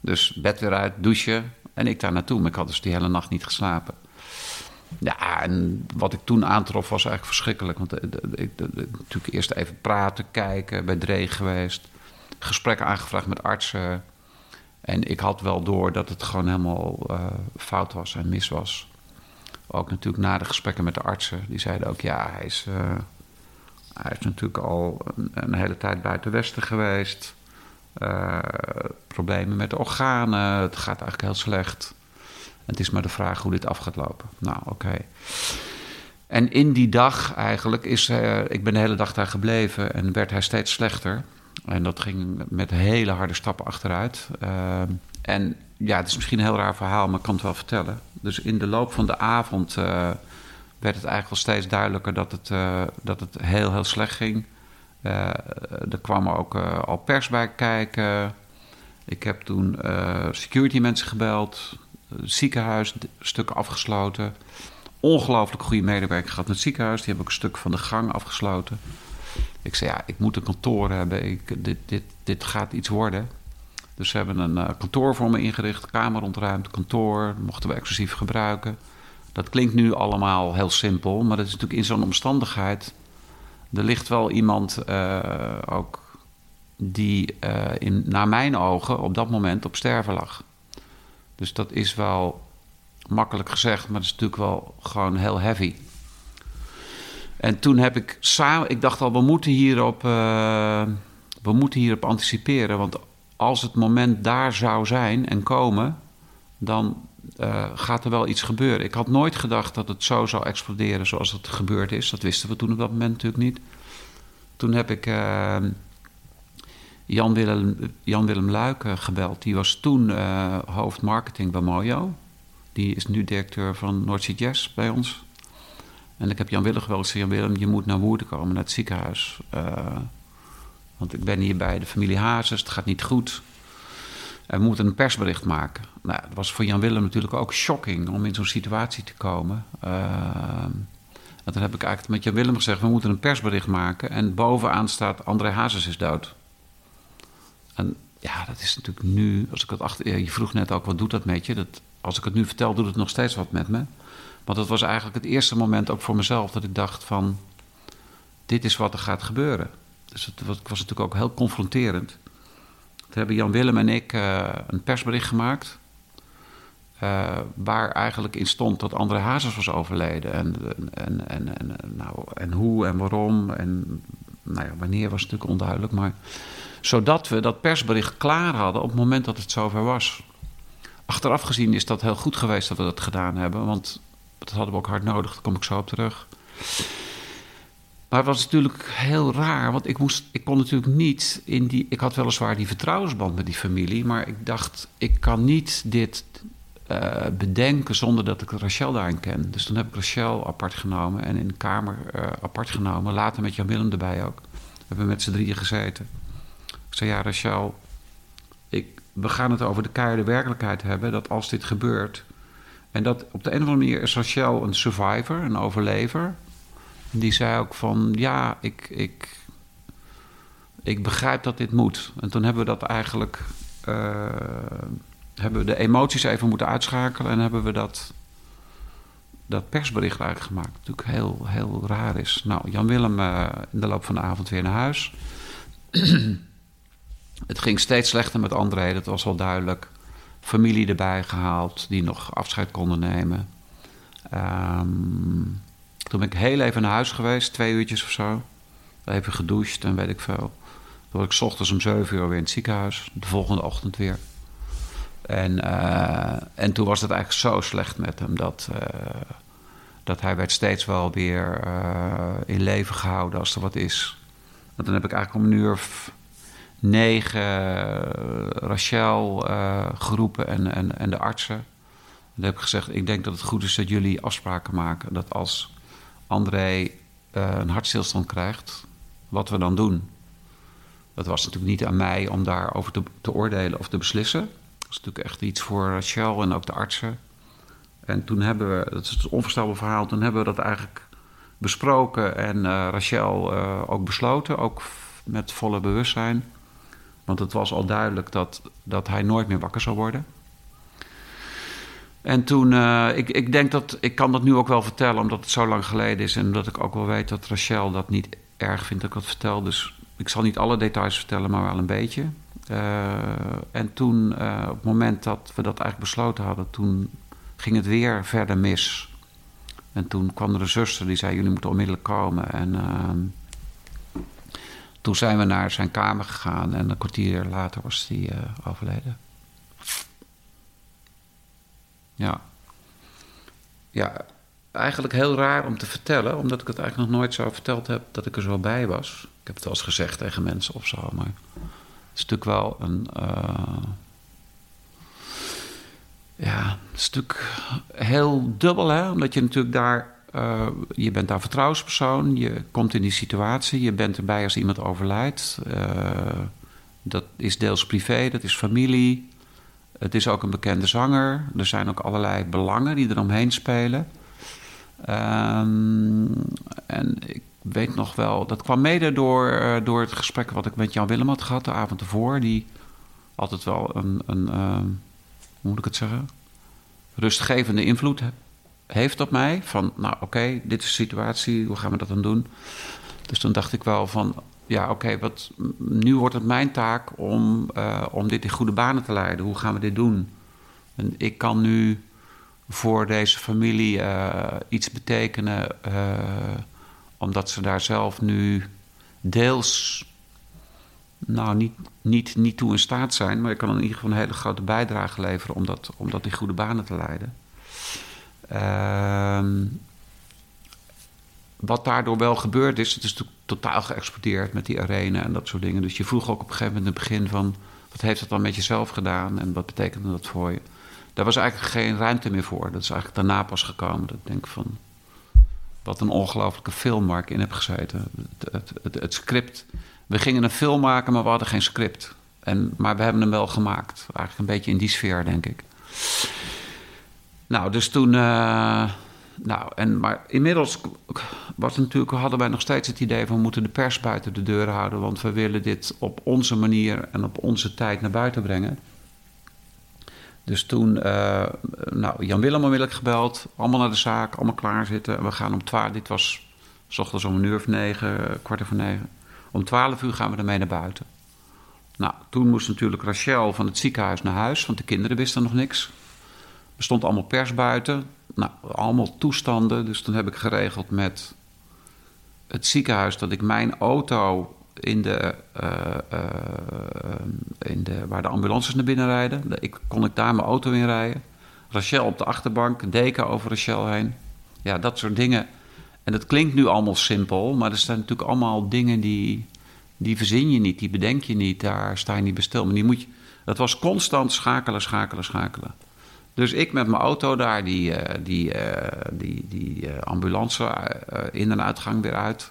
Dus bed weer uit, douchen. En ik daar naartoe. Maar ik had dus die hele nacht niet geslapen. Ja, en wat ik toen aantrof was eigenlijk verschrikkelijk. Want eh, ik natuurlijk eerst even praten, kijken, bij Dree geweest. Gesprekken aangevraagd met artsen. En ik had wel door dat het gewoon helemaal uh, fout was en mis was. Ook natuurlijk na de gesprekken met de artsen. Die zeiden ook, ja, hij is, uh, hij is natuurlijk al een, hele tijd buiten Westen geweest. Problemen met de organen. Het gaat eigenlijk heel slecht. Het is maar de vraag hoe dit af gaat lopen. Nou, oké. En in die dag eigenlijk is... Uh, ik ben de hele dag daar gebleven en werd hij steeds slechter. En dat ging met hele harde stappen achteruit. Uh, en ja, het is misschien een heel raar verhaal, maar ik kan het wel vertellen. Dus in de loop van de avond uh, werd het eigenlijk wel steeds duidelijker dat het, dat het heel, heel slecht ging. er kwamen ook al pers bij kijken. Ik heb toen security mensen gebeld. Ziekenhuis, stukken afgesloten. Ongelooflijk goede medewerker gehad met het ziekenhuis. Die hebben ook een stuk van de gang afgesloten. Ik zei, ja, ik moet een kantoor hebben. Ik, dit, dit, dit gaat iets worden. Dus ze hebben een uh, kantoor voor me ingericht, kamer ontruimd, kantoor, mochten we exclusief gebruiken. Dat klinkt nu allemaal heel simpel, maar dat is natuurlijk in zo'n omstandigheid. Er ligt wel iemand uh, ook die uh, in, naar mijn ogen op dat moment op sterven lag. Dus dat is wel makkelijk gezegd, maar dat is natuurlijk wel gewoon heel heavy. En toen heb ik samen, ik dacht al, we moeten hierop, we moeten hierop anticiperen, want als het moment daar zou zijn en komen, dan uh, gaat er wel iets gebeuren. Ik had nooit gedacht dat het zo zou exploderen zoals het gebeurd is. Dat wisten we toen op dat moment natuurlijk niet. Toen heb ik uh, Jan, Willem, Jan Willem Luik gebeld. Die was toen uh, hoofd marketing bij Mojo. Die is nu directeur van Noordzee Jazz bij ons. En ik heb Jan Willem gebeld. Jan Willem, je moet naar Woerden komen, naar het ziekenhuis. Want ik ben hier bij de familie Hazes, het gaat niet goed. En we moeten een persbericht maken. Nou, dat was voor Jan Willem natuurlijk ook shocking om in zo'n situatie te komen. Uh, en toen heb ik eigenlijk met Jan Willem gezegd: we moeten een persbericht maken. En bovenaan staat: André Hazes is dood. En ja, dat is natuurlijk nu, als ik het achter. Je vroeg net ook: wat doet dat met je? Dat, als ik het nu vertel, doet het nog steeds wat met me. Want dat was eigenlijk het eerste moment ook voor mezelf dat ik dacht: van dit is wat er gaat gebeuren. Dus het was, natuurlijk ook heel confronterend. Toen hebben Jan Willem en ik uh, een persbericht gemaakt. Uh, waar eigenlijk in stond dat André Hazes was overleden. En, en, en, en, nou, en hoe en waarom. En nou ja, wanneer was natuurlijk onduidelijk. Maar zodat we dat persbericht klaar hadden op het moment dat het zover was. Achteraf gezien is dat heel goed geweest dat we dat gedaan hebben. Want dat hadden we ook hard nodig. Daar kom ik zo op terug. Maar het was natuurlijk heel raar, want ik, moest, ik kon natuurlijk niet in die. Ik had weliswaar die vertrouwensband met die familie, maar ik dacht, ik kan niet dit uh, bedenken zonder dat ik Rachel daarin ken. Dus toen heb ik Rachel apart genomen en in de kamer uh, apart genomen. Later met Jan Willem erbij ook. We hebben met z'n drieën gezeten. Ik zei: Ja, Rachel, ik, we gaan het over de keiharde werkelijkheid hebben. Dat als dit gebeurt. En dat op de een of andere manier is Rachel een survivor, een overlever die zei ook van ja, ik, ik, ik begrijp dat dit moet. En toen hebben we dat eigenlijk. Uh, hebben we de emoties even moeten uitschakelen en hebben we dat, dat persbericht eigenlijk gemaakt. Natuurlijk heel, heel raar is. Nou, Jan Willem uh, in de loop van de avond weer naar huis. het ging steeds slechter met André, dat was wel duidelijk. Familie erbij gehaald die nog afscheid konden nemen. Um, toen ben ik heel even naar huis geweest, twee uurtjes of zo. Even gedoucht en weet ik veel. Toen was ik s ochtends om zeven uur weer in het ziekenhuis. De volgende ochtend weer. En, uh, en toen was het eigenlijk zo slecht met hem dat, uh, dat hij werd steeds wel weer uh, in leven gehouden als er wat is. En toen heb ik eigenlijk om een uur negen Rachel geroepen en, en, en de artsen. dan heb ik gezegd: Ik denk dat het goed is dat jullie afspraken maken. Dat als André uh, een hartstilstand krijgt, wat we dan doen. Dat was natuurlijk niet aan mij om daarover te, te oordelen of te beslissen. Dat is natuurlijk echt iets voor Rachel en ook de artsen. En toen hebben we, dat is het onvoorstelbaar verhaal, toen hebben we dat eigenlijk besproken en uh, Rachel ook besloten, ook met volle bewustzijn. Want het was al duidelijk dat, dat hij nooit meer wakker zou worden. En toen, uh, ik, ik denk dat, ik kan dat nu ook wel vertellen, omdat het zo lang geleden is. En omdat ik ook wel weet dat Rachel dat niet erg vindt dat ik dat vertel. Dus ik zal niet alle details vertellen, maar wel een beetje. Uh, en toen, uh, op het moment dat we dat eigenlijk besloten hadden, toen ging het weer verder mis. En toen kwam er een zuster die zei: Jullie moeten onmiddellijk komen. En ehm, toen zijn we naar zijn kamer gegaan en een kwartier later was hij overleden. Ja. Ja, eigenlijk heel raar om te vertellen, omdat ik het eigenlijk nog nooit zo verteld heb dat ik er zo bij was. Ik heb het wel eens gezegd tegen mensen of zo, maar het is natuurlijk wel een. Uh, ja, een stuk heel dubbel, hè? Omdat je natuurlijk daar. Uh, je bent daar vertrouwenspersoon, je komt in die situatie, je bent erbij als iemand overlijdt. Uh, dat is deels privé, dat is familie. Het is ook een bekende zanger. Er zijn ook allerlei belangen die eromheen spelen. Um, en ik weet nog wel, dat kwam mede door, uh, door het gesprek wat ik met Jan Willem had gehad de avond ervoor. Die altijd wel een, een hoe moet ik het zeggen, rustgevende invloed heeft op mij. Van, nou oké, dit is de situatie, hoe gaan we dat dan doen? Dus toen dacht ik wel van, ja, oké, wat nu wordt het mijn taak om, uh, om dit in goede banen te leiden. Hoe gaan we dit doen? En ik kan nu voor deze familie uh, iets betekenen, uh, omdat ze daar zelf nu deels, nou niet, niet, niet toe in staat zijn, maar ik kan in ieder geval een hele grote bijdrage leveren om dat, om dat in goede banen te leiden. Uh, wat daardoor wel gebeurd is, het is totaal geëxplodeerd met die arena en dat soort dingen. Dus je vroeg ook op een gegeven moment in het begin van, wat heeft dat dan met jezelf gedaan en wat betekende dat voor je? Daar was eigenlijk geen ruimte meer voor. Dat is eigenlijk daarna pas gekomen. Dat ik denk van, wat een ongelofelijke film waar ik in heb gezeten. Het, het, het, het, script. We gingen een film maken, maar we hadden geen script. En, maar we hebben hem wel gemaakt. Eigenlijk een beetje in die sfeer, denk ik. Nou, dus toen... Uh, nou, en, maar inmiddels was natuurlijk, hadden wij nog steeds het idee van we moeten de pers buiten de deur houden, want we willen dit op onze manier en op onze tijd naar buiten brengen. Dus toen, uh, nou, Jan Willem onmiddellijk gebeld, allemaal naar de zaak, allemaal klaar zitten. We gaan om twaalf, dit was s ochtends om een uur of negen, kwart over negen. Om twaalf uur gaan we ermee naar buiten. Nou, toen moest natuurlijk Rachel van het ziekenhuis naar huis, want de kinderen wisten nog niks. Er stond allemaal pers buiten. Nou, allemaal toestanden. Dus toen heb ik geregeld met het ziekenhuis dat ik mijn auto in de, uh, uh, in de, waar de ambulances naar binnen rijden. Ik, kon ik daar mijn auto in rijden. Rachel op de achterbank, deken over Rachel heen. Ja, dat soort dingen. En dat klinkt nu allemaal simpel, maar er zijn natuurlijk allemaal dingen die, die verzin je niet, die bedenk je niet, daar sta je niet bij stil. Maar die moet je, dat was constant schakelen, schakelen, schakelen. Dus ik met mijn auto daar, die, uh, die, die, die ambulance in- en uitgang weer uit.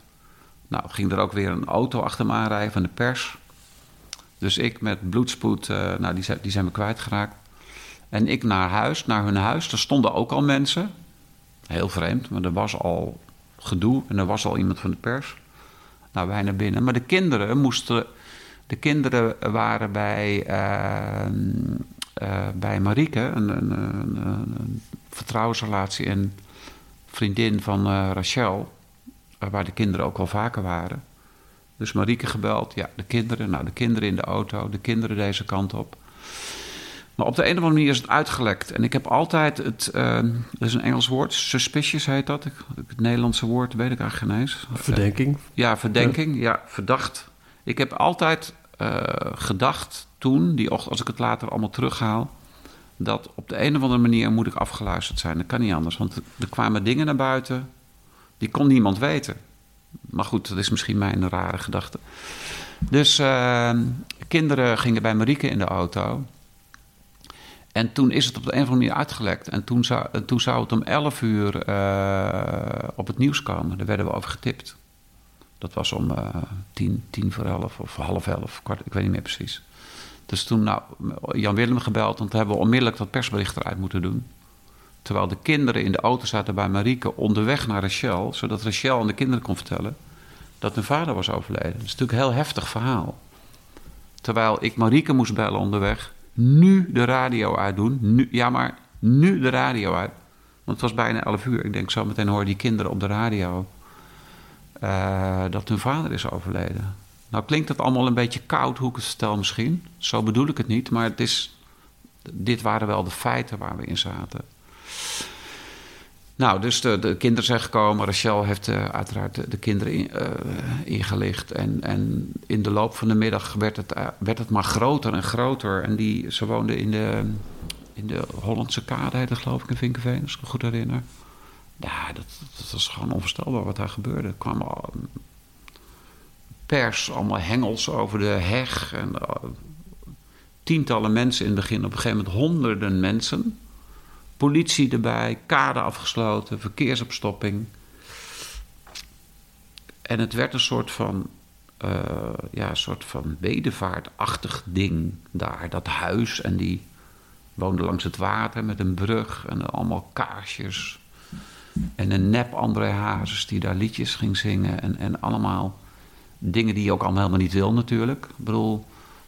Nou, ging er ook weer een auto achter me aanrijden van de pers. Dus ik met bloedspoed, nou, die zijn, die zijn me kwijtgeraakt. En ik naar huis, naar hun huis. Daar stonden ook al mensen. Heel vreemd, maar er was al gedoe en er was al iemand van de pers. Nou, wij naar binnen. Maar de kinderen moesten. De kinderen waren bij, uh, uh, bij Marieke, een, een, een, een, vertrouwensrelatie en vriendin van Rachel waar de kinderen ook al vaker waren. Dus Marieke gebeld, ja, de kinderen, nou, de kinderen in de auto, de kinderen deze kant op. Maar op de een of andere manier is het uitgelekt. En ik heb altijd het, uh, dat is een Engels woord, suspicious heet dat. Het Nederlandse woord weet ik eigenlijk geen eens. Verdenking? Ja, verdenking, ja, verdacht. Ik heb altijd uh, gedacht toen, die ochtend, als ik het later allemaal terughaal, dat op de een of andere manier moet ik afgeluisterd zijn. Dat kan niet anders, want er kwamen dingen naar buiten die kon niemand weten. Maar goed, dat is misschien mijn rare gedachte. Dus uh, kinderen gingen bij Marieke in de auto. En toen is het op de een of andere manier uitgelekt. En toen zou, toen zou het om 11 uur eh, op het nieuws komen. Daar werden we over getipt. Dat was om uh, tien, tien voor elf of half elf, kwart, ik weet niet meer precies. Dus toen nou, Jan Willem gebeld, want hebben we onmiddellijk dat persbericht eruit moeten doen. Terwijl de kinderen in de auto zaten bij Marieke onderweg naar Rachel, zodat Rachel aan de kinderen kon vertellen dat hun vader was overleden. Dat is natuurlijk een heel heftig verhaal. Terwijl ik Marieke moest bellen onderweg, nu de radio uitdoen. Nu, ja, maar nu de radio uit. Want het was bijna 11 uur. Ik denk, zo meteen hoor die kinderen op de radio uh, dat hun vader is overleden. Nou klinkt het allemaal een beetje koud hoe ik het stel misschien. Zo bedoel ik het niet, maar het is, dit waren wel de feiten waar we in zaten. Nou, dus de, de kinderen zijn gekomen. Rachel heeft uh, uiteraard de, de kinderen in, uh, ingelicht. En, en in de loop van de middag werd het, uh, werd het maar groter en groter. En die, ze woonden in de, in de Hollandse kade, geloof ik, in Vinkenveen, als ik me goed herinner. Ja, dat, dat was gewoon onvoorstelbaar wat daar gebeurde. Er kwamen pers, allemaal hengels over de heg. En tientallen mensen in het begin, op een gegeven moment honderden mensen politie erbij, kade afgesloten, verkeersopstopping. En het werd een soort van, uh, ja, een soort van bedevaartachtig ding daar. Dat huis en die woonde langs het water met een brug en allemaal kaarsjes. En een nep André Hazes die daar liedjes ging zingen. En, en allemaal dingen die je ook allemaal helemaal niet wil natuurlijk. Ik bedoel,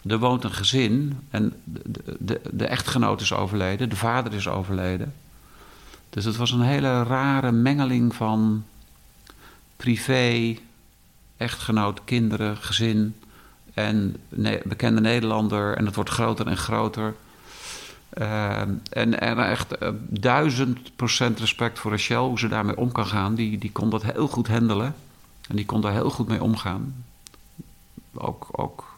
er woont een gezin en de, de, de, echtgenoot is overleden, de vader is overleden. Dus het was een hele rare mengeling van privé, echtgenoot, kinderen, gezin en bekende Nederlander. En het wordt groter en groter. Uh, en, en echt uh, duizend procent respect voor Rachel, hoe ze daarmee om kan gaan. Die, die kon dat heel goed handelen. En die kon daar heel goed mee omgaan. Ook, ook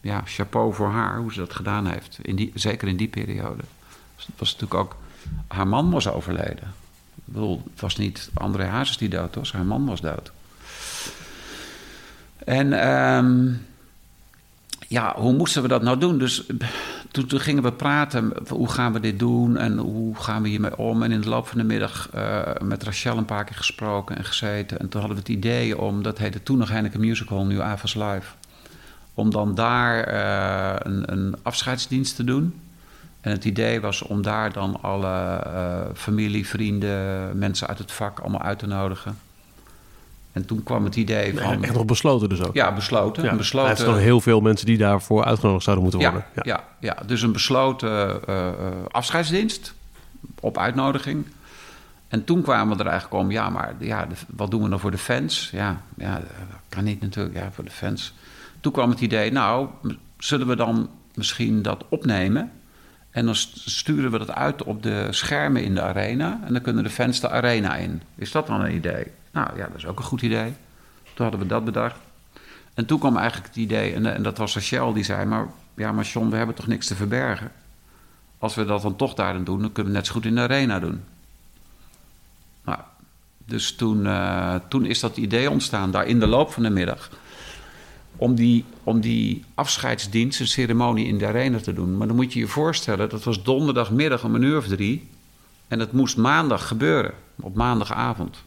ja, chapeau voor haar, hoe ze dat gedaan heeft. In die, zeker in die periode. Het was natuurlijk ook... Haar man was overleden. Ik bedoel, het was niet André Hazes die dood was. Haar man was dood. En... Um, ja, hoe moesten we dat nou doen? Dus toen, gingen we praten, hoe gaan we dit doen en hoe gaan we hiermee om? En in de loop van de middag uh, met Rachel een paar keer gesproken en gezeten. En toen hadden we het idee om, dat heette toen nog Heineken Musical, nu Avas Live... om dan daar uh, een, een, afscheidsdienst te doen. En het idee was om daar dan alle uh, familie, vrienden, mensen uit het vak allemaal uit te nodigen... En toen kwam het idee van... Echt nog besloten dus ook? Ja, besloten. Ja, een besloten... Er zijn nog heel veel mensen die daarvoor uitgenodigd zouden moeten ja, worden. Ja, ja, ja. dus een besloten uh, afscheidsdienst op uitnodiging. En toen kwamen we er eigenlijk om, ja, maar ja, de, wat doen we dan voor de fans? Ja, ja, dat kan niet natuurlijk, ja, voor de fans. Toen kwam het idee, nou, zullen we dan misschien dat opnemen... En dan sturen we dat uit op de schermen in de arena. En dan kunnen de fans de arena in. Is dat dan een idee? Nou ja, dat is ook een goed idee. Toen hadden we dat bedacht. En toen kwam eigenlijk het idee, en, en dat was Rachel die zei: Maar ja, maar John, we hebben toch niks te verbergen? Als we dat dan toch daarin doen, dan kunnen we net zo goed in de arena doen. Nou, dus toen, uh, toen is dat idee ontstaan, daar in de loop van de middag. Om die, om die afscheidsdienst, een ceremonie in de arena te doen. Maar dan moet je je voorstellen, dat was donderdagmiddag om een uur of drie. En het moest maandag gebeuren, op maandagavond.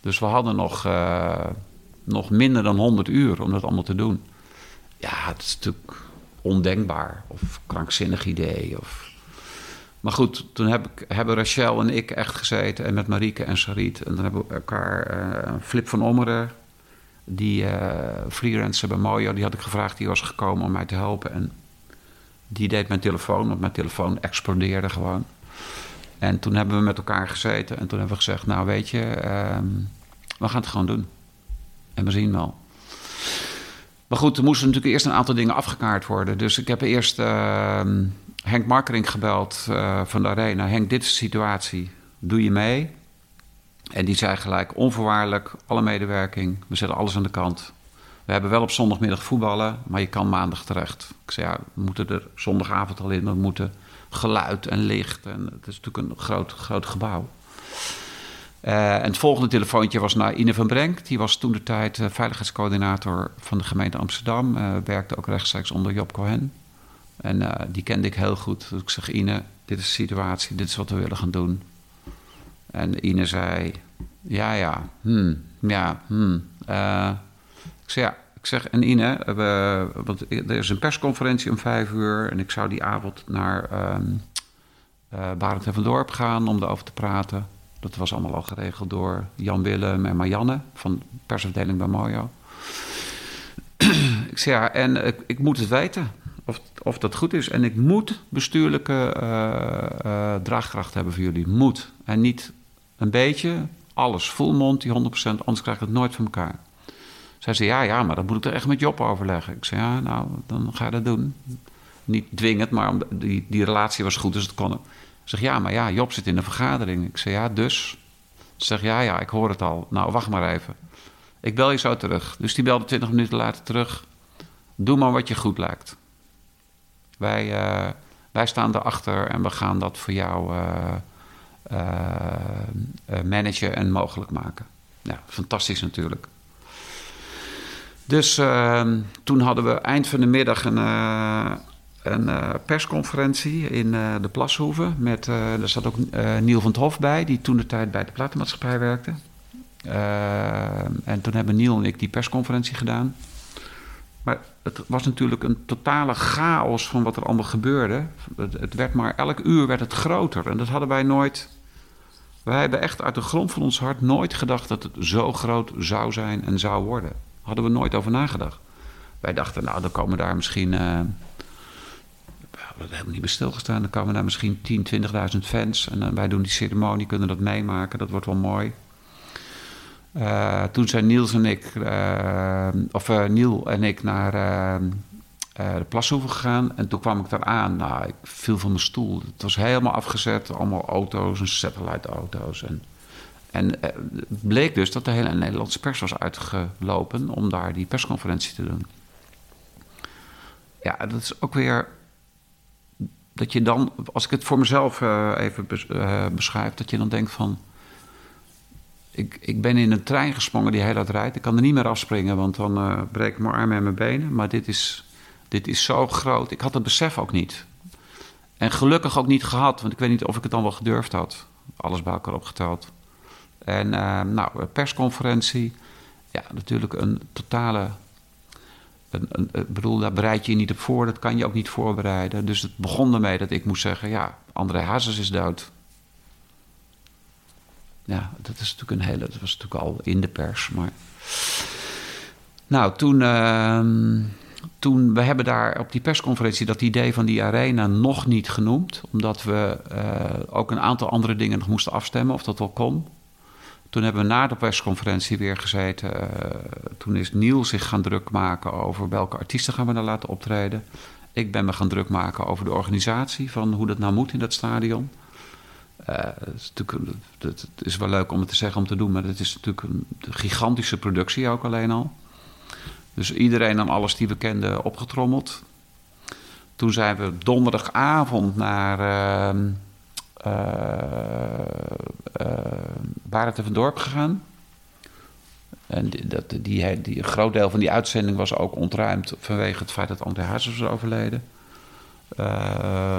Dus we hadden nog, uh, nog minder dan 100 uur om dat allemaal te doen. Ja, het is natuurlijk ondenkbaar of krankzinnig idee. Of... Maar goed, toen heb ik, hebben Rachel en ik echt gezeten en met Marieke en Sarit. En dan hebben we elkaar, uh, Flip van Ommeren, die uh, freelancer bij Mojo, die had ik gevraagd, die was gekomen om mij te helpen. En die deed mijn telefoon, want mijn telefoon explodeerde gewoon. En toen hebben we met elkaar gezeten en toen hebben we gezegd: Nou, weet je, uh, we gaan het gewoon doen. En we zien wel. Maar goed, er moesten natuurlijk eerst een aantal dingen afgekaart worden. Dus ik heb eerst uh, Henk Markering gebeld uh, van de Arena. Henk, dit is de situatie. Doe je mee? En die zei gelijk onvoorwaardelijk, alle medewerking. We zetten alles aan de kant. We hebben wel op zondagmiddag voetballen, maar je kan maandag terecht. Ik zei, ja, we moeten er zondagavond al in. Moeten geluid en licht. En het is natuurlijk een groot, groot gebouw. Uh, en het volgende telefoontje was naar Ine van Brenk. Die was toen de tijd uh, veiligheidscoördinator van de gemeente Amsterdam. Uh, werkte ook rechtstreeks onder Job Cohen. En die kende ik heel goed. Dus ik zeg, Ine, dit is de situatie, dit is wat we willen gaan doen. En Ine zei, ja, ja, hmm, ja, hmm. ik zei, ja, ik zeg, en Ine, we, want er is een persconferentie om vijf uur... en ik zou die avond naar um, Barend en van gaan om erover te praten. Dat was allemaal al geregeld door Jan Willem en Marianne... van de persafdeling bij Mojo. ik zeg, en ik, moet het weten of, of dat goed is. En ik moet bestuurlijke uh, uh, draagkracht hebben voor jullie. Moet. En niet een beetje, alles, full mond, die 100%, anders krijg ik het nooit van elkaar. Zij zei, ja, ja, maar dat moet ik er echt met Job overleggen. Ik zei, ja, nou, dan ga je dat doen. Niet dwingend, maar die, die relatie was goed, dus het kon. Ze zeg, ja, maar ja, Job zit in de vergadering. Ik zei, ja, dus? Ze zegt, ja, ja, ik hoor het al. Nou, wacht maar even. Ik bel je zo terug. Dus die belde 20 minuten later terug. Doe maar wat je goed lijkt. Wij, uh, wij staan erachter en we gaan dat voor jou uh, uh, managen en mogelijk maken. Ja, fantastisch natuurlijk. Dus ehm, toen hadden we eind van de middag een, uh, een uh, persconferentie in uh, de Plashoeve. Met, daar zat ook Niel van het Hof bij, die toen de tijd bij de platenmaatschappij werkte. en toen hebben Niel en ik die persconferentie gedaan. Maar het was natuurlijk een totale chaos van wat er allemaal gebeurde. Het, het werd maar, elk uur werd het groter. En dat hadden wij nooit... Wij hebben echt uit de grond van ons hart nooit gedacht dat het zo groot zou zijn en zou worden. Hadden we nooit over nagedacht. Wij dachten, nou, dan komen daar misschien. Uh, we hadden helemaal niet bij stilgestaan. Dan komen daar misschien 10, 20.000 fans. En uh, wij doen die ceremonie, kunnen dat meemaken. Dat wordt wel mooi. Uh, toen zijn Niels en ik, of Niel en ik, naar de Plashoeve gegaan. En toen kwam ik daar aan. Nou, ik viel van mijn stoel. Het was helemaal afgezet. Allemaal auto's en satellite-auto's. En en eh, bleek dus dat de hele Nederlandse pers was uitgelopen om daar die persconferentie te doen. Ja, dat is ook weer dat je dan, als ik het voor mezelf uh, even uh, beschrijf, dat je dan denkt van. Ik, ik ben in een trein gesprongen die heel hard rijdt. Ik kan er niet meer afspringen, want dan uh, breek ik mijn armen en mijn benen. Maar dit is, dit is zo groot. Ik had het besef ook niet. En gelukkig ook niet gehad, want ik weet niet of ik het dan wel gedurfd had. Alles bij elkaar opgeteld. En uh, nou, persconferentie. Ja, natuurlijk een totale. Een, ik bedoel, daar bereid je je niet op voor. Dat kan je ook niet voorbereiden. Dus het begon ermee dat ik moest zeggen: ja, André Hazes is dood. Ja, dat is natuurlijk een hele. Dat was natuurlijk al in de pers. Maar. Nou, toen. Uh, toen, we hebben daar op die persconferentie dat idee van die arena nog niet genoemd. Omdat we uh, ook een aantal andere dingen nog moesten afstemmen of dat wel kon. Toen hebben we na de persconferentie weer gezeten. Uh, toen is Niel zich gaan druk maken over welke artiesten gaan we nou laten optreden. Ik ben me gaan druk maken over de organisatie van hoe dat nou moet in dat stadion. Uh, het, is is wel leuk om het te zeggen om te doen, maar het is natuurlijk een gigantische productie ook alleen al. Dus iedereen aan alles die we kenden opgetrommeld. Toen zijn we donderdagavond naar. Uh, Barend en van Dorp gegaan. En dat, die, die, een groot deel van die uitzending was ook ontruimd vanwege het feit dat André Hazes was overleden. Uh,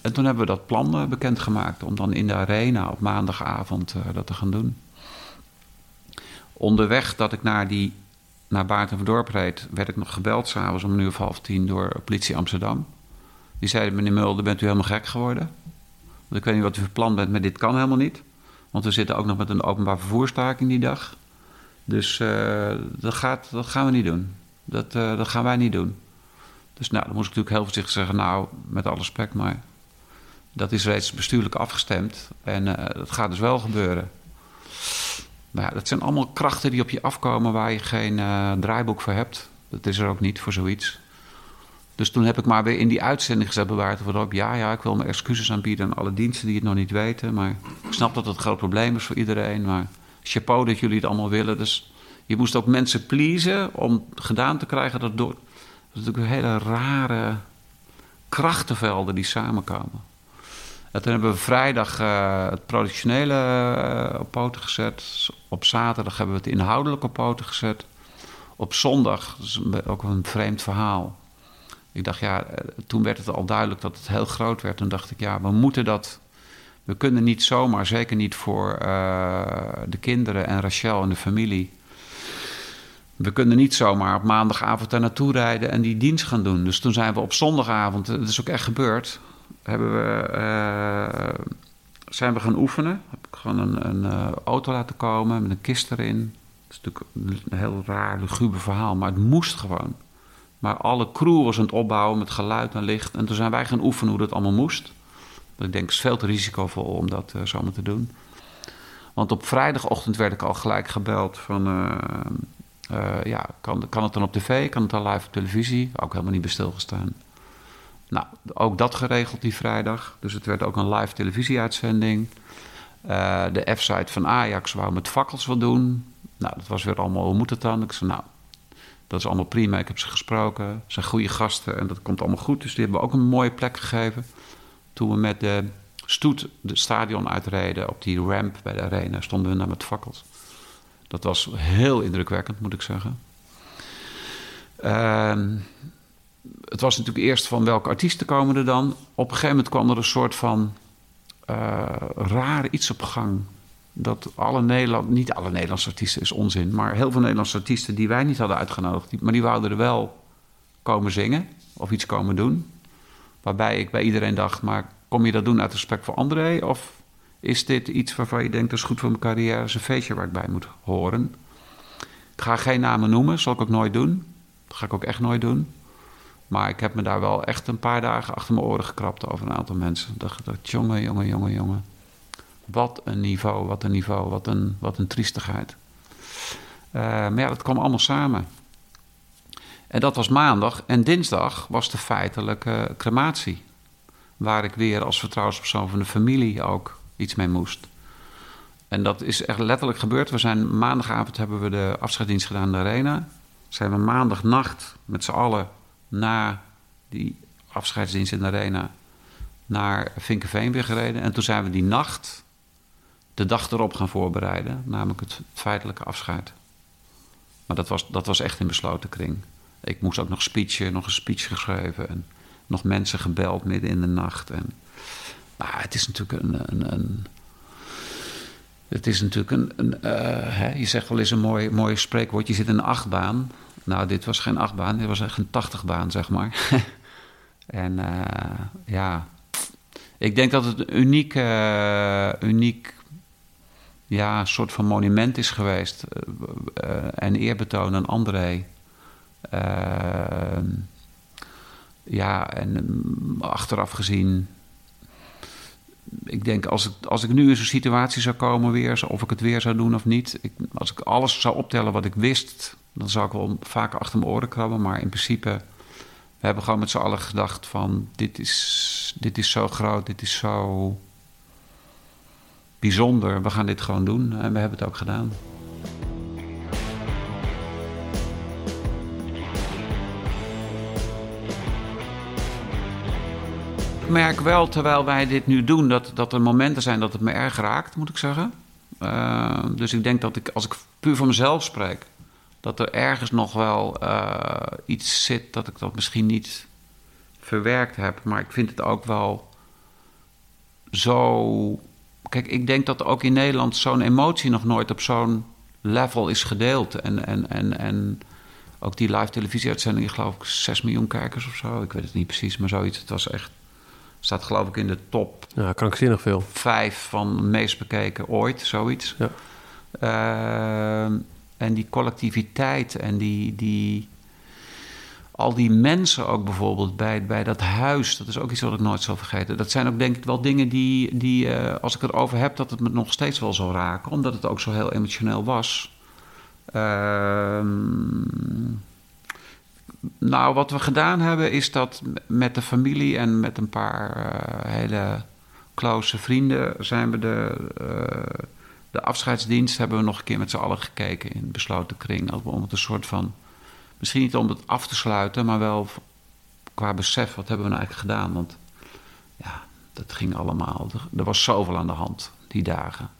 en toen hebben we dat plan uh, bekendgemaakt om dan in de arena op maandagavond uh, dat te gaan doen. Onderweg dat ik naar, die, naar Baart en Verdorp reed, werd ik nog gebeld s'avonds om een uur of half tien door politie Amsterdam. Die zeiden, meneer Mulder, bent u helemaal gek geworden? Want ik weet niet wat u plan bent, maar dit kan helemaal niet. Want we zitten ook nog met een openbaar vervoerstaking die dag. Dus uh, dat, gaat, dat gaan we niet doen. Dat, uh, dat gaan wij niet doen. Dus nou, dan moest ik natuurlijk heel voorzichtig zeggen... nou, met alle respect, maar dat is reeds bestuurlijk afgestemd. En uh, dat gaat dus wel gebeuren. Maar ja, dat zijn allemaal krachten die op je afkomen... waar je geen draaiboek voor hebt. Dat is er ook niet voor zoiets. Dus toen heb ik maar weer in die uitzending gezet bewaard. Waarop, ja, ja, ik wil mijn excuses aanbieden aan alle diensten die het nog niet weten. Maar ik snap dat het een groot probleem is voor iedereen. Maar chapeau dat jullie het allemaal willen. Dus je moest ook mensen pleasen om gedaan te krijgen dat door. Dat is natuurlijk hele rare krachtenvelden die samenkomen. En toen hebben we vrijdag uh, het productionele uh, op poten gezet. Op zaterdag hebben we het inhoudelijk op poten gezet. Op zondag, ook een vreemd verhaal Ik dacht, ja, eh, toen werd het al duidelijk dat het heel groot werd. Toen dacht ik, ja, we moeten dat. We kunnen niet zomaar, zeker niet voor de kinderen en Rachel en de familie. We kunnen niet zomaar op maandagavond daar naartoe rijden en die dienst gaan doen. Dus toen zijn we op zondagavond, dat is ook echt gebeurd, hebben we, zijn we gaan oefenen. Heb ik gewoon een, een auto laten komen met een kist erin is natuurlijk een heel raar, luguber verhaal, maar het moest gewoon. Maar alle crew was aan het opbouwen met geluid en licht. En toen zijn wij gaan oefenen hoe dat allemaal moest. Ik denk, het is veel te risicovol om dat uh, zomaar te doen. Want op vrijdagochtend werd ik al gelijk gebeld van... Uh, uh, ja, kan, kan het dan op tv? Kan het dan live op televisie? Ook helemaal niet bij stilgestaan. Nou, ook dat geregeld die vrijdag. Dus het werd ook een live televisieuitzending. de F-site van Ajax wou met fakkels wat doen. Nou, dat was weer allemaal, hoe moet het dan? Ik zei, nou, dat is allemaal prima. Ik heb ze gesproken. Ze zijn goede gasten en dat komt allemaal goed. Dus die hebben we ook een mooie plek gegeven. Toen we met de stoet de stadion uitreden op die ramp bij de arena, stonden we daar met fakkels. Dat was heel indrukwekkend, moet ik zeggen. Ehm, het was natuurlijk eerst van welke artiesten komen er dan. Op een gegeven moment kwam er een soort van uh, raar iets op gang dat alle Nederland, niet alle Nederlandse artiesten is onzin, maar heel veel Nederlandse artiesten die wij niet hadden uitgenodigd, maar die wouden er wel komen zingen of iets komen doen. Waarbij ik bij iedereen dacht, maar kom je dat doen uit respect voor André? Of is dit iets waarvan je denkt, dat is goed voor mijn carrière, is een feestje waar ik bij moet horen? Ik ga geen namen noemen, zal ik ook nooit doen. Dat ga ik ook echt nooit doen. Maar ik heb me daar wel echt een paar dagen achter mijn oren gekrapt over een aantal mensen. Ik dacht, jongen, jongen, jongen, jongen. Wat een niveau, wat een niveau, wat een, wat een triestigheid. Uh, maar ja, dat kwam allemaal samen. En dat was maandag. En dinsdag was de feitelijke crematie. Waar ik weer als vertrouwenspersoon van de familie ook iets mee moest. En dat is echt letterlijk gebeurd. We zijn maandagavond hebben we de afscheidsdienst gedaan in de arena. Zijn we maandagnacht met z'n allen na die afscheidsdienst in de arena naar Vinkenveen weer gereden. En toen zijn we die nacht de dag erop gaan voorbereiden, namelijk het feitelijke afscheid. Maar dat was, dat was echt in besloten kring. Ik moest ook nog speechen, nog een speech geschreven en nog mensen gebeld midden in de nacht. En, maar het is natuurlijk een. een, een het is natuurlijk een. een hè, je zegt wel eens een mooi, mooi spreekwoord: je zit in een achtbaan. Nou, dit was geen achtbaan, dit was echt een tachtigbaan, zeg maar. en uh, ja, ik denk dat het een uniek, uh, uniek ja, een soort van monument is geweest. Uh, en eerbetoon aan André. Uh, ja, en mm, achteraf gezien. Ik denk, als ik, als ik nu in zo'n situatie zou komen weer, of ik het weer zou doen of niet. Als ik alles zou optellen wat ik wist, dan zou ik wel vaker achter mijn oren krabben. Maar in principe, we hebben gewoon met z'n allen gedacht van, dit is, dit is zo groot, dit is zo bijzonder. We gaan dit gewoon doen en we hebben het ook gedaan. Ik merk wel, terwijl wij dit nu doen, dat, dat er momenten zijn dat het me erg raakt, moet ik zeggen. Uh, dus ik denk dat ik, als ik puur van mezelf spreek, dat er ergens nog wel uh, iets zit dat ik dat misschien niet verwerkt heb. Maar ik vind het ook wel zo Kijk, ik denk dat ook in Nederland zo'n emotie nog nooit op zo'n level is gedeeld. En, en, en, en ook die live televisieuitzending, geloof ik, 6 miljoen kijkers of zo. Ik weet het niet precies, maar zoiets. Het was echt. Staat geloof ik in de top. Ja, krankzinnig veel. Vijf van meest bekeken ooit, zoiets. Ja. Uh, en die collectiviteit en die, die, al die mensen ook bijvoorbeeld bij, bij dat huis, dat is ook iets wat ik nooit zal vergeten. Dat zijn ook denk ik wel dingen die, die uh, als ik het over heb, dat het me nog steeds wel zal raken, omdat het ook zo heel emotioneel was. Uh, nou, wat we gedaan hebben is dat met de familie en met een paar uh, hele close vrienden zijn we de, uh, de afscheidsdienst hebben we nog een keer met z'n allen gekeken in besloten kring. Om het een soort van Misschien niet om het af te sluiten, maar wel qua besef, wat hebben we nou eigenlijk gedaan? Want ja, dat ging allemaal. Er, was zoveel aan de hand die dagen.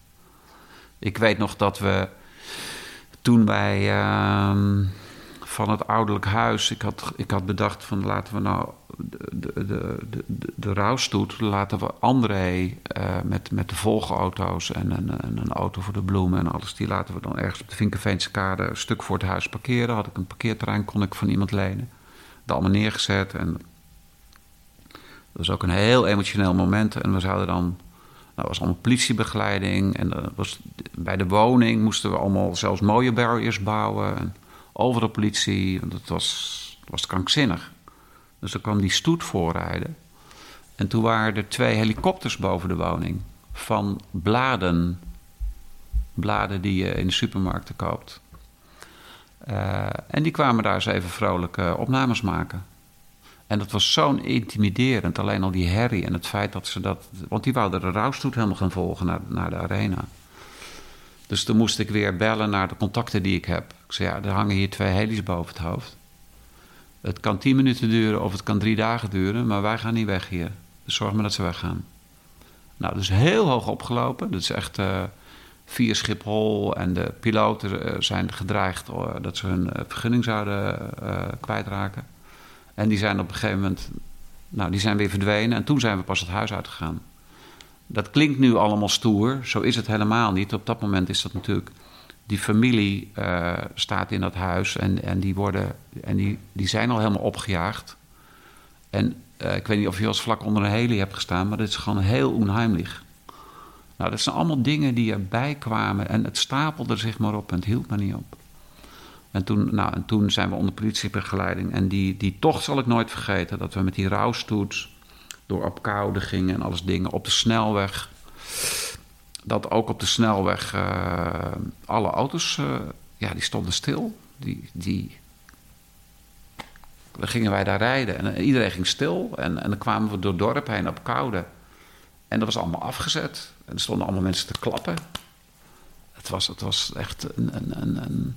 Ik weet nog dat we toen wij uh, van het ouderlijk huis. Ik had, ik had bedacht van laten we nou de, de, de, de, de rouwstoet... laten we André uh, met, met de volgauto's en een, een auto voor de bloemen en alles... die laten we dan ergens op de Vinkenveense kade een stuk voor het huis parkeren. Had ik een parkeerterrein, kon ik van iemand lenen. Dat allemaal neergezet en... Dat was ook een heel emotioneel moment. En we zouden dan dat was allemaal politiebegeleiding. En dat was, bij de woning moesten we allemaal zelfs mooie barriers bouwen. En overal politie. Want het was, was krankzinnig. Dus er kwam die stoet voorrijden. En toen waren er twee helikopters boven de woning. Van bladen. Bladen die je in de supermarkten koopt. Uh, en die kwamen daar eens even vrolijk uh, opnames maken. En dat was zo'n intimiderend. Alleen al die herrie en het feit dat ze dat. Want die wouden de rouwstoet helemaal gaan volgen naar, naar de arena. Dus toen moest ik weer bellen naar de contacten die ik heb. Ik zei: Ja, er hangen hier twee heli's boven het hoofd. Het kan tien minuten duren of het kan drie dagen duren, maar wij gaan niet weg hier. Dus zorg maar dat ze weggaan. Nou, dus heel hoog opgelopen. Dat is echt uh, via Schiphol. En de piloten uh, zijn gedreigd uh, dat ze hun vergunning zouden kwijtraken. En die zijn op een gegeven moment, nou, die zijn weer verdwenen. En toen zijn we pas het huis uitgegaan. Dat klinkt nu allemaal stoer, zo is het helemaal niet. Op dat moment is dat natuurlijk, die familie uh, staat in dat huis en, en, die, worden, en die, die zijn al helemaal opgejaagd. En uh, ik weet niet of je als vlak onder een heli hebt gestaan, maar dat is gewoon heel onheimlich. Nou, dat zijn allemaal dingen die erbij kwamen en het stapelde zich maar op en het hield maar niet op. En toen, nou, en toen zijn we onder politiebegeleiding. En die, die tocht zal ik nooit vergeten. Dat we met die rouwstoet door Apkoude gingen en alles dingen. Op de snelweg. Dat ook op de snelweg uh, alle auto's, uh, ja, die stonden stil. Die, die, dan gingen wij daar rijden en iedereen ging stil. En, en dan kwamen we door het dorp heen op Koude. En dat was allemaal afgezet. En er stonden allemaal mensen te klappen. Het was, het was echt een, een, een, een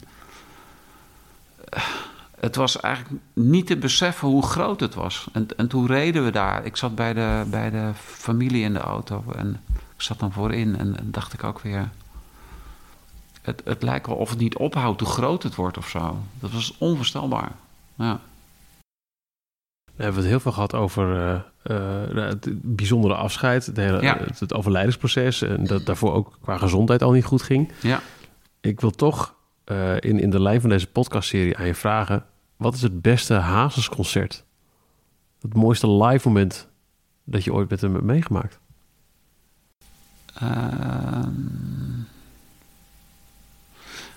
het was eigenlijk niet te beseffen hoe groot het was. En, en toen reden we daar. Ik zat bij de, bij de familie in de auto en ik zat dan voorin en, en dacht ik ook weer. Het, het lijkt wel of het niet ophoudt hoe groot het wordt of zo. Dat was onvoorstelbaar. Ja. We hebben het heel veel gehad over uh, uh, het bijzondere afscheid, hele, ja. het, het, overlijdensproces en dat daarvoor ook qua gezondheid al niet goed ging. Ja. Ik wil toch uh, in, in de lijn van deze podcastserie aan je vragen: wat is het beste Hazes-concert? Het mooiste live moment dat je ooit met hem hebt meegemaakt? Uh,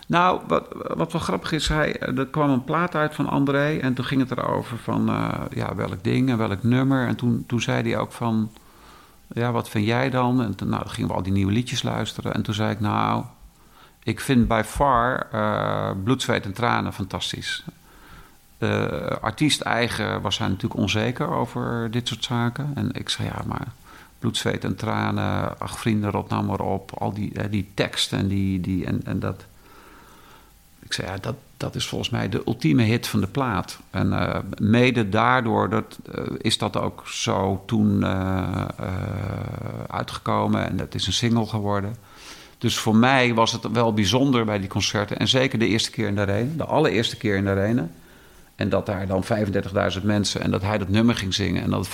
nou, wat, wat wel grappig is, hij, er kwam een plaat uit van André en toen ging het erover van uh, ja, welk ding en welk nummer. En toen, toen zei hij ook van, ja, wat vind jij dan? En toen, nou, gingen we al die nieuwe liedjes luisteren. En toen zei ik, nou, ik vind by far uh, Bloed, Zweet en Tranen fantastisch. Uh, artiest eigen was hij natuurlijk onzeker over dit soort zaken. En ik zei, ja, maar bloed, zweet en tranen, ach vrienden, rot nou maar op. Al die, uh, die teksten en, die, die, en, en dat... Ik zei, ja, dat, dat is volgens mij de ultieme hit van de plaat. En uh, mede daardoor dat, is dat ook zo toen uitgekomen. En dat is een single geworden. Dus voor mij was het wel bijzonder bij die concerten. En zeker de eerste keer in de arena, de allereerste keer in de arena. En dat daar dan 35.000 mensen en dat hij dat nummer ging zingen. En dat 35.000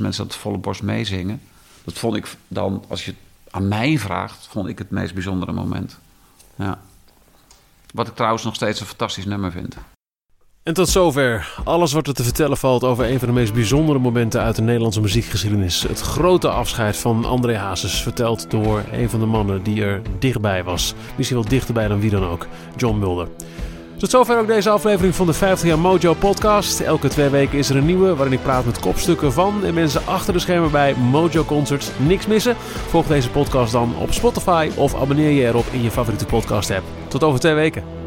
mensen dat volle borst meezingen. Dat vond ik dan, als je het aan mij vraagt, vond ik het meest bijzondere moment. Ja. Wat ik trouwens nog steeds een fantastisch nummer vind. En tot zover alles wat er te vertellen valt over een van de meest bijzondere momenten uit de Nederlandse muziekgeschiedenis. Het grote afscheid van André Hazes, verteld door een van de mannen die er dichtbij was. Misschien wel dichterbij dan wie dan ook, John Mulder. Tot zover ook deze aflevering van de 50 jaar Mojo podcast. Elke twee weken is er een nieuwe waarin ik praat met kopstukken van en mensen achter de schermen bij Mojo Concerts. Niks missen. Volg deze podcast dan op Spotify of abonneer je erop in je favoriete podcast app. Tot over twee weken.